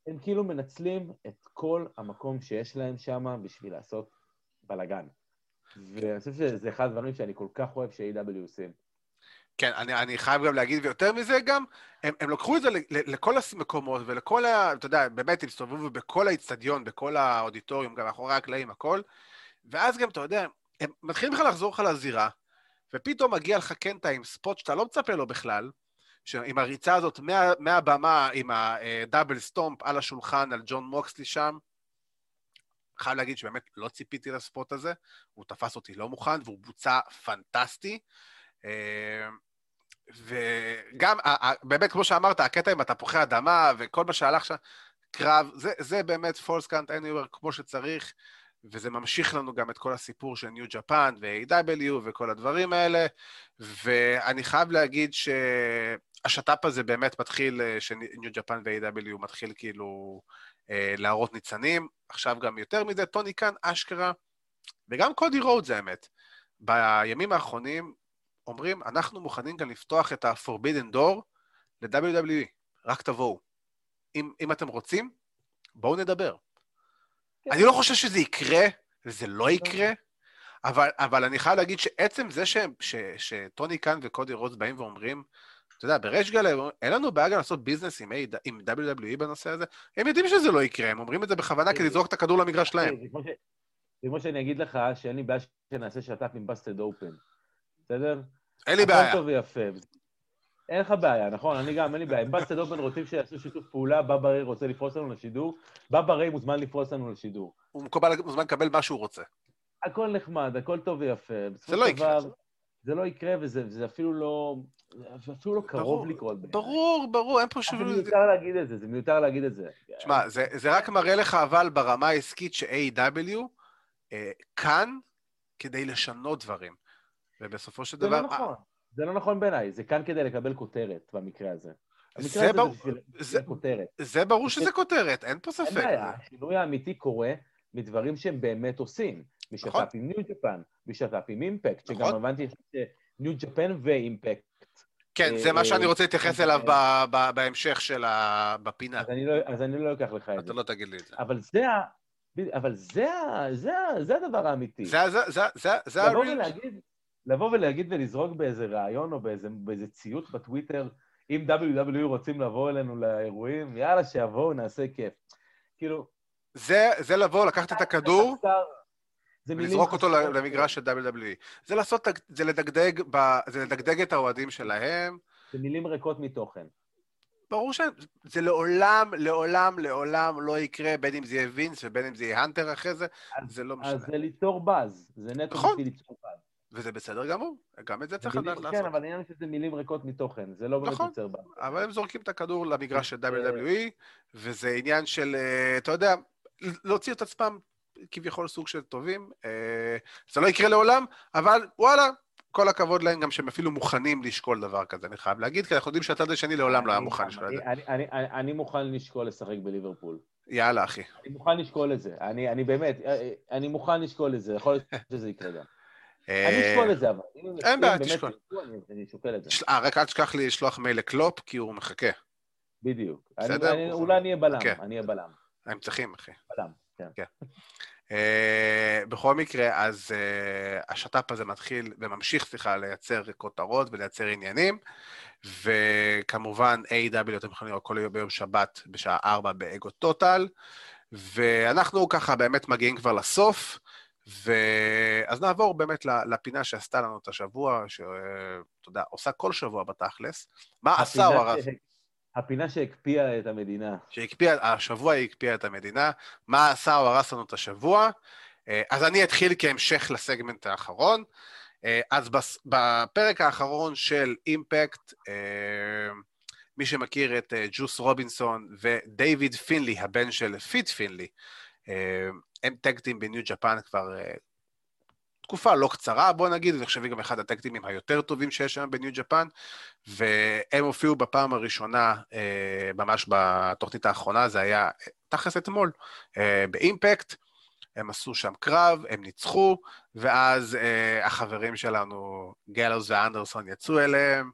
הם כאילו מנצלים את כל המקום שיש להם שם בשביל לעשות בלאגן. ואני חושב שזה אחד הדברים שאני כל כך אוהב ש-AW עושים. כן, אני, אני חייב גם להגיד, ויותר מזה גם, הם, הם לקחו את זה לכל המקומות ולכל ה... אתה יודע, באמת, הם הסתובבו בכל האיצטדיון, בכל האודיטוריום, גם מאחורי הקלעים, הכל, ואז גם, אתה יודע, הם מתחילים בכלל לחזור לך לזירה, ופתאום מגיע לך קנטה עם ספוט שאתה לא מצפה לו בכלל, עם הריצה הזאת מה, מהבמה, עם הדאבל סטומפ על השולחן, על ג'ון מוקסלי שם, חייב להגיד שבאמת לא ציפיתי לספוט הזה, הוא תפס אותי לא מוכן, והוא בוצע פנטסטי. אה, וגם, באמת, כמו שאמרת, הקטע עם התפוחי אדמה וכל מה שהלך שם, קרב, זה, זה באמת פולס קאנט אניוור כמו שצריך, וזה ממשיך לנו גם את כל הסיפור של ניו ג'פן ו-AW וכל הדברים האלה, ואני חייב להגיד שהשת"פ הזה באמת מתחיל, שניו ג'פן ו-AW מתחיל כאילו אה, להראות ניצנים, עכשיו גם יותר מזה, טוני קאן אשכרה, וגם קודי רודס זה האמת. בימים האחרונים אומרים, אנחנו מוכנים גם לפתוח את ה-Forbidden Door ל-WWE, רק תבואו. אם, אם אתם רוצים, בואו נדבר. כן. אני לא חושב שזה יקרה, וזה לא יקרה, אבל, אבל אני חייב להגיד שעצם זה ש, ש, שטוני קאן וקודי רודס באים ואומרים, אתה יודע, בריש גלי, אין לנו בעיה גם לעשות ביזנס עם, עם WWE בנושא הזה, הם יודעים שזה לא יקרה, הם אומרים את זה בכוונה כדי לזרוק את הכדור למגרש שלהם. זה כמו שאני אגיד לך שאין לי בעיה שנעשה שת"פ עם בסטד אופן, בסדר? אין לי בעיה. הכל טוב ויפה. אין לך בעיה, נכון? אני גם, אין לי בעיה. אם בסטד אופן רוצים שיעשו שיתוף פעולה, באבא ריי רוצה לפרוס לנו לשידור, באבא ריי מוזמן לפרוס לנו לשידור. הוא מוזמן לקבל מה שהוא רוצה. הכל נחמד, הכל טוב ויפה. זה לא יקרה. זה לא יקרה, וזה אפילו לא... זה אפילו לא קרוב לקרות. ברור, ברור, אין פה שום... זה מיותר להגיד את זה, זה מיותר להגיד את זה. תשמע, זה רק מראה לך אבל ברמה העסקית ש-A.W. אה, כאן כדי לשנות דברים. ובסופו של דבר... זה לא נכון, זה לא נכון בעיניי, זה כאן כדי לקבל כותרת במקרה הזה. זה, ברור, זה, כותרת. זה ברור שזה כותרת, אין פה ספק. אין בעיה, השינוי האמיתי קורה מדברים שהם באמת עושים. משת"פ נכון. עם ניו ג'פן, משת"פ עם אימפקט, שגם נכון. הבנתי ניו ג'פן ואימפקט. כן, זה מה שאני רוצה להתייחס אליו בהמשך של ה... בפינה. לא, אז אני לא אקח לך את זה. אתה לא תגיד לי את זה. אבל זה אבל זה, זה, זה הדבר האמיתי. זה, זה, זה, זה, זה לבוא ולהגיד, לבוא ולהגיד ולזרוק באיזה ראיון או באיזה, באיזה ציוט בטוויטר, אם WWE רוצים לבוא אלינו לאירועים, יאללה, שיבואו, נעשה כיף. כאילו... זה, זה לבוא, לקחת את הכדור, ולזרוק אותו למגרש של WWE. זה לעשות, זה לדגדג, זה לדגדג את האוהדים שלהם. זה מילים ריקות מתוכן. ברור שזה לעולם, לעולם, לעולם לא יקרה, בין אם זה יהיה וינס ובין אם זה יהיה האנטר אחרי זה, אז, זה לא משנה. אז זה ליצור באז, זה נטו נכון. בשביל ליצור באז. וזה בסדר גמור, גם את זה צריך לדעת לעשות. כן, אבל העניין שזה מילים ריקות מתוכן, זה לא באמת נכון, יוצר באז. אבל הם זורקים את הכדור למגרש של WWE, וזה עניין של, אה, אתה יודע, להוציא את עצמם כביכול סוג של טובים. זה לא יקרה לעולם, אבל וואלה, כל הכבוד להם גם שהם אפילו מוכנים לשקול דבר כזה, אני חייב להגיד, כי אנחנו יודעים שהצד השני לעולם לא היה מוכן לשקול את זה. אני מוכן לשקול לשחק בליברפול. יאללה, אחי. אני מוכן לשקול את זה. אני באמת, אני מוכן לשקול את זה, יכול להיות שזה יקרה גם. אני אשקול את זה, אבל. אין בעיה, תשקול. אני שוקל את זה. אה, רק אל תשכח לי לשלוח מייל לקלופ, כי הוא מחכה. בדיוק. בסדר? אולי אני אהיה בלם, אוקיי. אני אהיה בלם. הם צריכים, אחי. בלם, כן. כן. Uh, בכל מקרה, אז השת"פ הזה מתחיל וממשיך, סליחה, לייצר כותרות ולייצר עניינים, וכמובן, A.W. אתם יכולים לראות כל יום ביום שבת בשעה 4 באגו טוטל, ואנחנו ככה באמת מגיעים כבר לסוף, ו... אז נעבור באמת לפינה שעשתה לנו את השבוע, שאתה יודע, עושה כל שבוע בתכלס. מה עשה או הרס? הפינה שהקפיאה את המדינה. שהקפיאה, השבוע היא הקפיאה את המדינה. מה עשה או הרס לנו את השבוע? אה, אז אני אתחיל כהמשך לסגמנט האחרון. אה, אז בפרק האחרון של אימפקט, אה, מי שמכיר את ג'וס רובינסון ודייוויד פינלי, הבן של פיט פינלי, הם טקטים בניו ג'פן כבר תקופה לא קצרה, בוא נגיד, אני חושב גם אחד הטקטימים היותר טובים שיש שם בניו ג'פן, והם הופיעו בפעם הראשונה, אה, ממש בתוכנית האחרונה, זה היה תכלס אתמול, אה, באימפקט, הם עשו שם קרב, הם ניצחו, ואז אה, החברים שלנו, גלוס ואנדרסון, יצאו אליהם,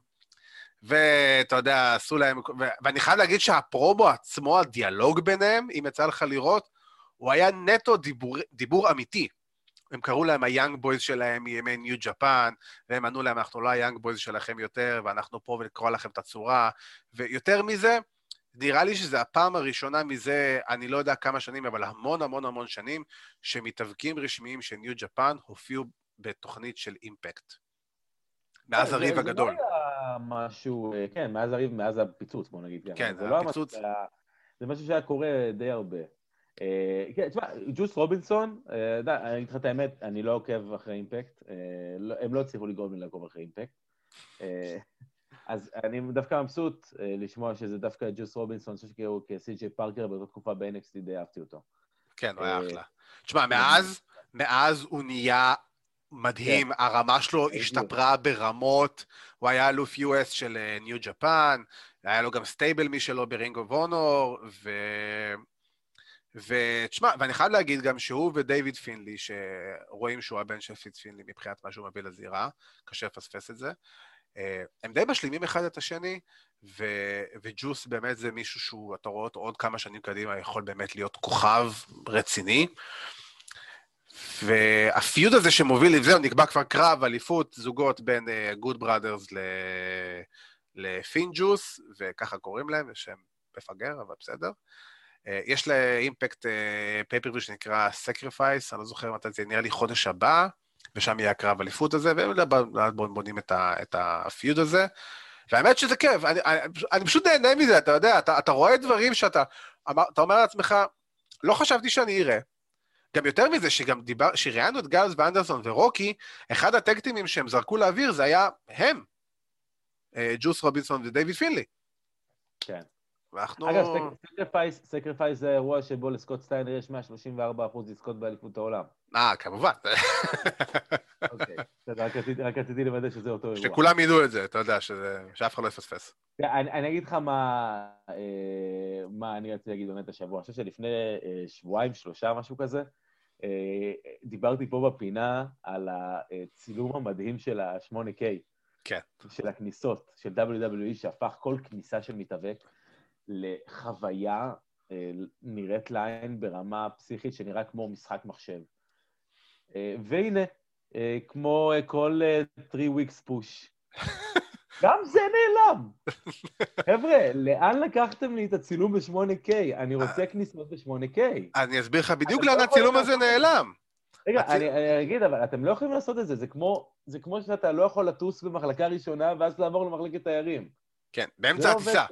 ואתה יודע, עשו להם, ו- ואני חייב להגיד שהפרומו עצמו, הדיאלוג ביניהם, אם יצא לך לראות, הוא היה נטו דיבור, דיבור אמיתי. הם קראו להם ה young boys שלהם מימי ניו ג'פן, והם ענו להם, אנחנו לא ה young boys שלכם יותר, ואנחנו פה ולקרוא לכם את הצורה. ויותר מזה, נראה לי שזו הפעם הראשונה מזה, אני לא יודע כמה שנים, אבל המון המון המון שנים, שמתאבקים רשמיים של ניו ג'פן הופיעו בתוכנית של אימפקט. מאז אה, הריב הגדול. זה לא היה משהו, אה, כן, מאז הריב, מאז הפיצוץ, בוא נגיד. כן, זה לא הפיצוץ. זה משהו שהיה קורה די הרבה. אה, כן, תשמע, ג'וס רובינסון, אה, אני אגיד לך את האמת, אני לא עוקב אחרי אימפקט, אה, לא, הם לא הצליחו לגרום לי לעקוב אחרי אימפקט. אז אני דווקא מבסוט לשמוע שזה דווקא ג'וס רובינסון, שכאילו כסי.ג'יי פארקר באותה תקופה ב-NXT די אהבתי אותו. כן, הוא היה אחלה. תשמע, מאז, מאז הוא נהיה מדהים, כן. הרמה שלו השתפרה ברמות, הוא היה אלוף US של ניו ג'פן, היה לו גם stable משלו ברינג אוף אונור, ו... ותשמע, ואני חייב להגיד גם שהוא ודייוויד פינלי, שרואים שהוא הבן של פיט פינלי מבחינת מה שהוא מביא לזירה, קשה לפספס את זה, אה, הם די משלימים אחד את השני, ו... וג'וס באמת זה מישהו שהוא, אתה רואה אותו עוד כמה שנים קדימה, יכול באמת להיות כוכב רציני. וה feud הזה שמוביל, זהו, נקבע כבר קרב, אליפות, זוגות בין גוד אה, בראדרס ל... לפינ ג'וס, וככה קוראים להם, שם מפגר, אבל בסדר. אה, יש לאימפקט pay-per-view אה, שנקרא Sacrifice, אני לא זוכר מתי זה, נראה לי חודש הבא, ושם יהיה הקרב אליפות הזה, והם בונים את ה feud הזה. והאמת שזה כיף, אני, אני, אני פשוט נהנה מזה, אתה יודע, אתה, אתה רואה דברים שאתה אתה אומר לעצמך, לא חשבתי שאני אראה. גם יותר מזה, שגם דיבר, שראיינו את גאלוס ואנדרסון ורוקי, אחד ה tag teamים שהם זרקו לאוויר זה היה הם, אה, ג'וס רובינסון ודייוויד פינלי. כן. ואנחנו... אגב, סקריפייס, סקריפייס זה אירוע שבו לסקוט סטיינר יש 134 אחוז לזכות באליפות העולם. אה, כמובן. אוקיי, רק רציתי לוודא שזה אותו אירוע. שכולם ידעו את זה, אתה יודע, שאף אחד לא יפספס. אני אגיד לך אה, מה אני רציתי להגיד באמת השבוע. אני חושב שלפני אה, שבועיים, שלושה, משהו כזה, אה, דיברתי פה בפינה על הצילום המדהים של ה-8K. כן. של הכניסות, של WWE, שהפך כל כניסה של מתאבק לחוויה אה, נראית לעין ברמה פסיכית שנראה כמו משחק מחשב. אה, והנה, אה, כמו כל 3 weeks push. גם זה נעלם. חבר'ה, לאן לקחתם לי את הצילום ב-8K? אני רוצה כניסות ב-8K. אני אסביר לך בדיוק לאן לא הצילום הזה נעלם. רגע, אני אגיד, אבל אתם לא יכולים לעשות את זה, זה כמו שאתה לא יכול לטוס במחלקה ראשונה ואז לעבור למחלקת תיירים. כן, באמצע הטיסה.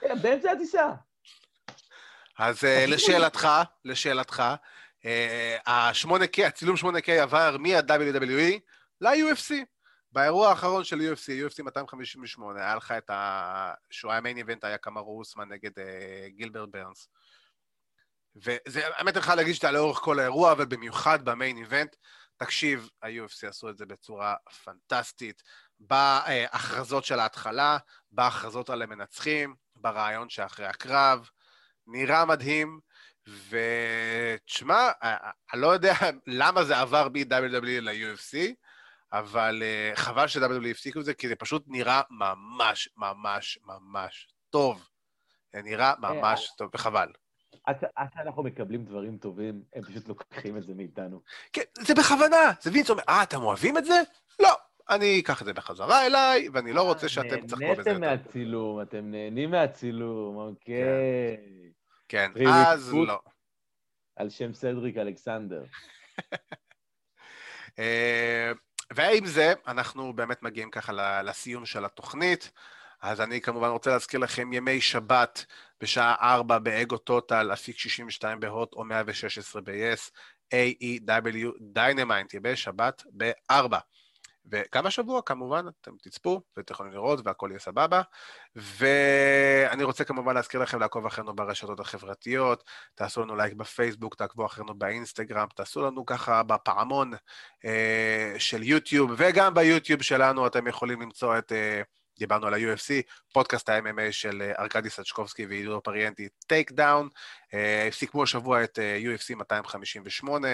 כן, באמצע הטיסה. אז אה, לשאלתך, לשאלתך, אה, ה-8K, הצילום 8K עבר מה-WWE ל-UFC. באירוע האחרון של UFC, UFC 258, היה לך את ה... שהוא היה מיין איבנט, היה כמה רוסמן נגד uh, גילבר ברנס. וזה, האמת, אני יכול להגיד שאתה לאורך כל האירוע, אבל במיוחד במיין איבנט, תקשיב, ה-UFC עשו את זה בצורה פנטסטית, בהכרזות של ההתחלה, בהכרזות על המנצחים, ברעיון שאחרי הקרב, נראה מדהים, ותשמע, אני לא יודע למה זה עבר מ-WWE ל-UFC, אבל חבל ש-WWE הפסיקו את זה, כי זה פשוט נראה ממש, ממש, ממש טוב. זה נראה אה, ממש טוב, וחבל. עד שאנחנו מקבלים דברים טובים, הם פשוט לוקחים את זה מאיתנו. כן, זה בכוונה. זה וינס אומר, אה, אתם אוהבים את זה? לא. אני אקח את זה בחזרה אליי, ואני לא רוצה שאתם תצחקו בזה יותר. נהניתם מהצילום, אתם נהנים מהצילום, אוקיי. כן, כן אז לא. על שם סדריק אלכסנדר. אה, ועם זה, אנחנו באמת מגיעים ככה לסיום של התוכנית. אז אני כמובן רוצה להזכיר לכם ימי שבת בשעה 4 באגו טוטל, אפיק 62 בהוט או 116 ב-yes, AEW Dynamite, ימי שבת ב-4. וגם השבוע, כמובן, אתם תצפו ואתם יכולים לראות והכל יהיה סבבה. ואני רוצה כמובן להזכיר לכם לעקוב אחרינו ברשתות החברתיות, תעשו לנו לייק בפייסבוק, תעקבו אחרינו באינסטגרם, תעשו לנו ככה בפעמון אה, של יוטיוב, וגם ביוטיוב שלנו אתם יכולים למצוא את... אה, דיברנו על ה-UFC, פודקאסט ה-MMA של אה, ארכדי סצ'קובסקי ועידו פריאנטי, Takedown. סיכמו השבוע את אה, UFC 258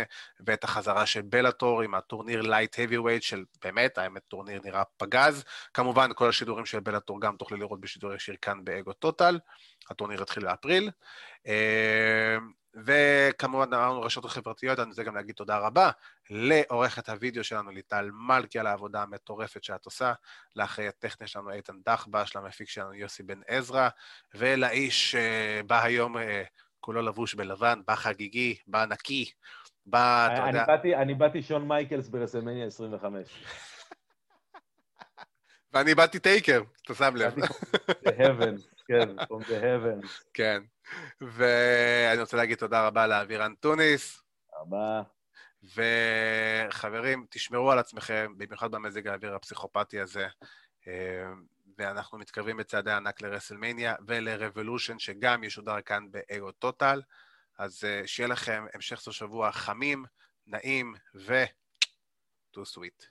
ואת החזרה של בלאטור עם הטורניר light heavyweight של באמת, האמת טורניר נראה פגז. כמובן, כל השידורים של בלאטור גם תוכלו לראות בשידור ישיר כאן באגו טוטל. הטורניר יתחיל באפריל. אה, וכמובן אמרנו רשתות חברתיות, אני רוצה גם להגיד תודה רבה לעורכת הוידאו שלנו, ליטל מלכי, על העבודה המטורפת שאת עושה, לאחראי הטכני שלנו איתן דחבש, למפיק שלנו יוסי בן עזרא, ולאיש אה, בא היום אה, כולו לבוש בלבן, בא חגיגי, בא נקי, בא, אתה יודע... באתי, אני באתי שון מייקלס ברסלמניה 25. ואני באתי טייקר, אתה שם לב. באתי heaven. כן, from the heavens. כן. ואני רוצה להגיד תודה רבה לאבירן טוניס. תודה. וחברים, תשמרו על עצמכם, במיוחד במזג האוויר הפסיכופתי הזה. אה, ואנחנו מתקרבים בצעדי ענק לרסלמניה ולרבולושן, שגם ישודר כאן באגו טוטל. אז אה, שיהיה לכם המשך סוף שבוע חמים, נעים ו... too sweet.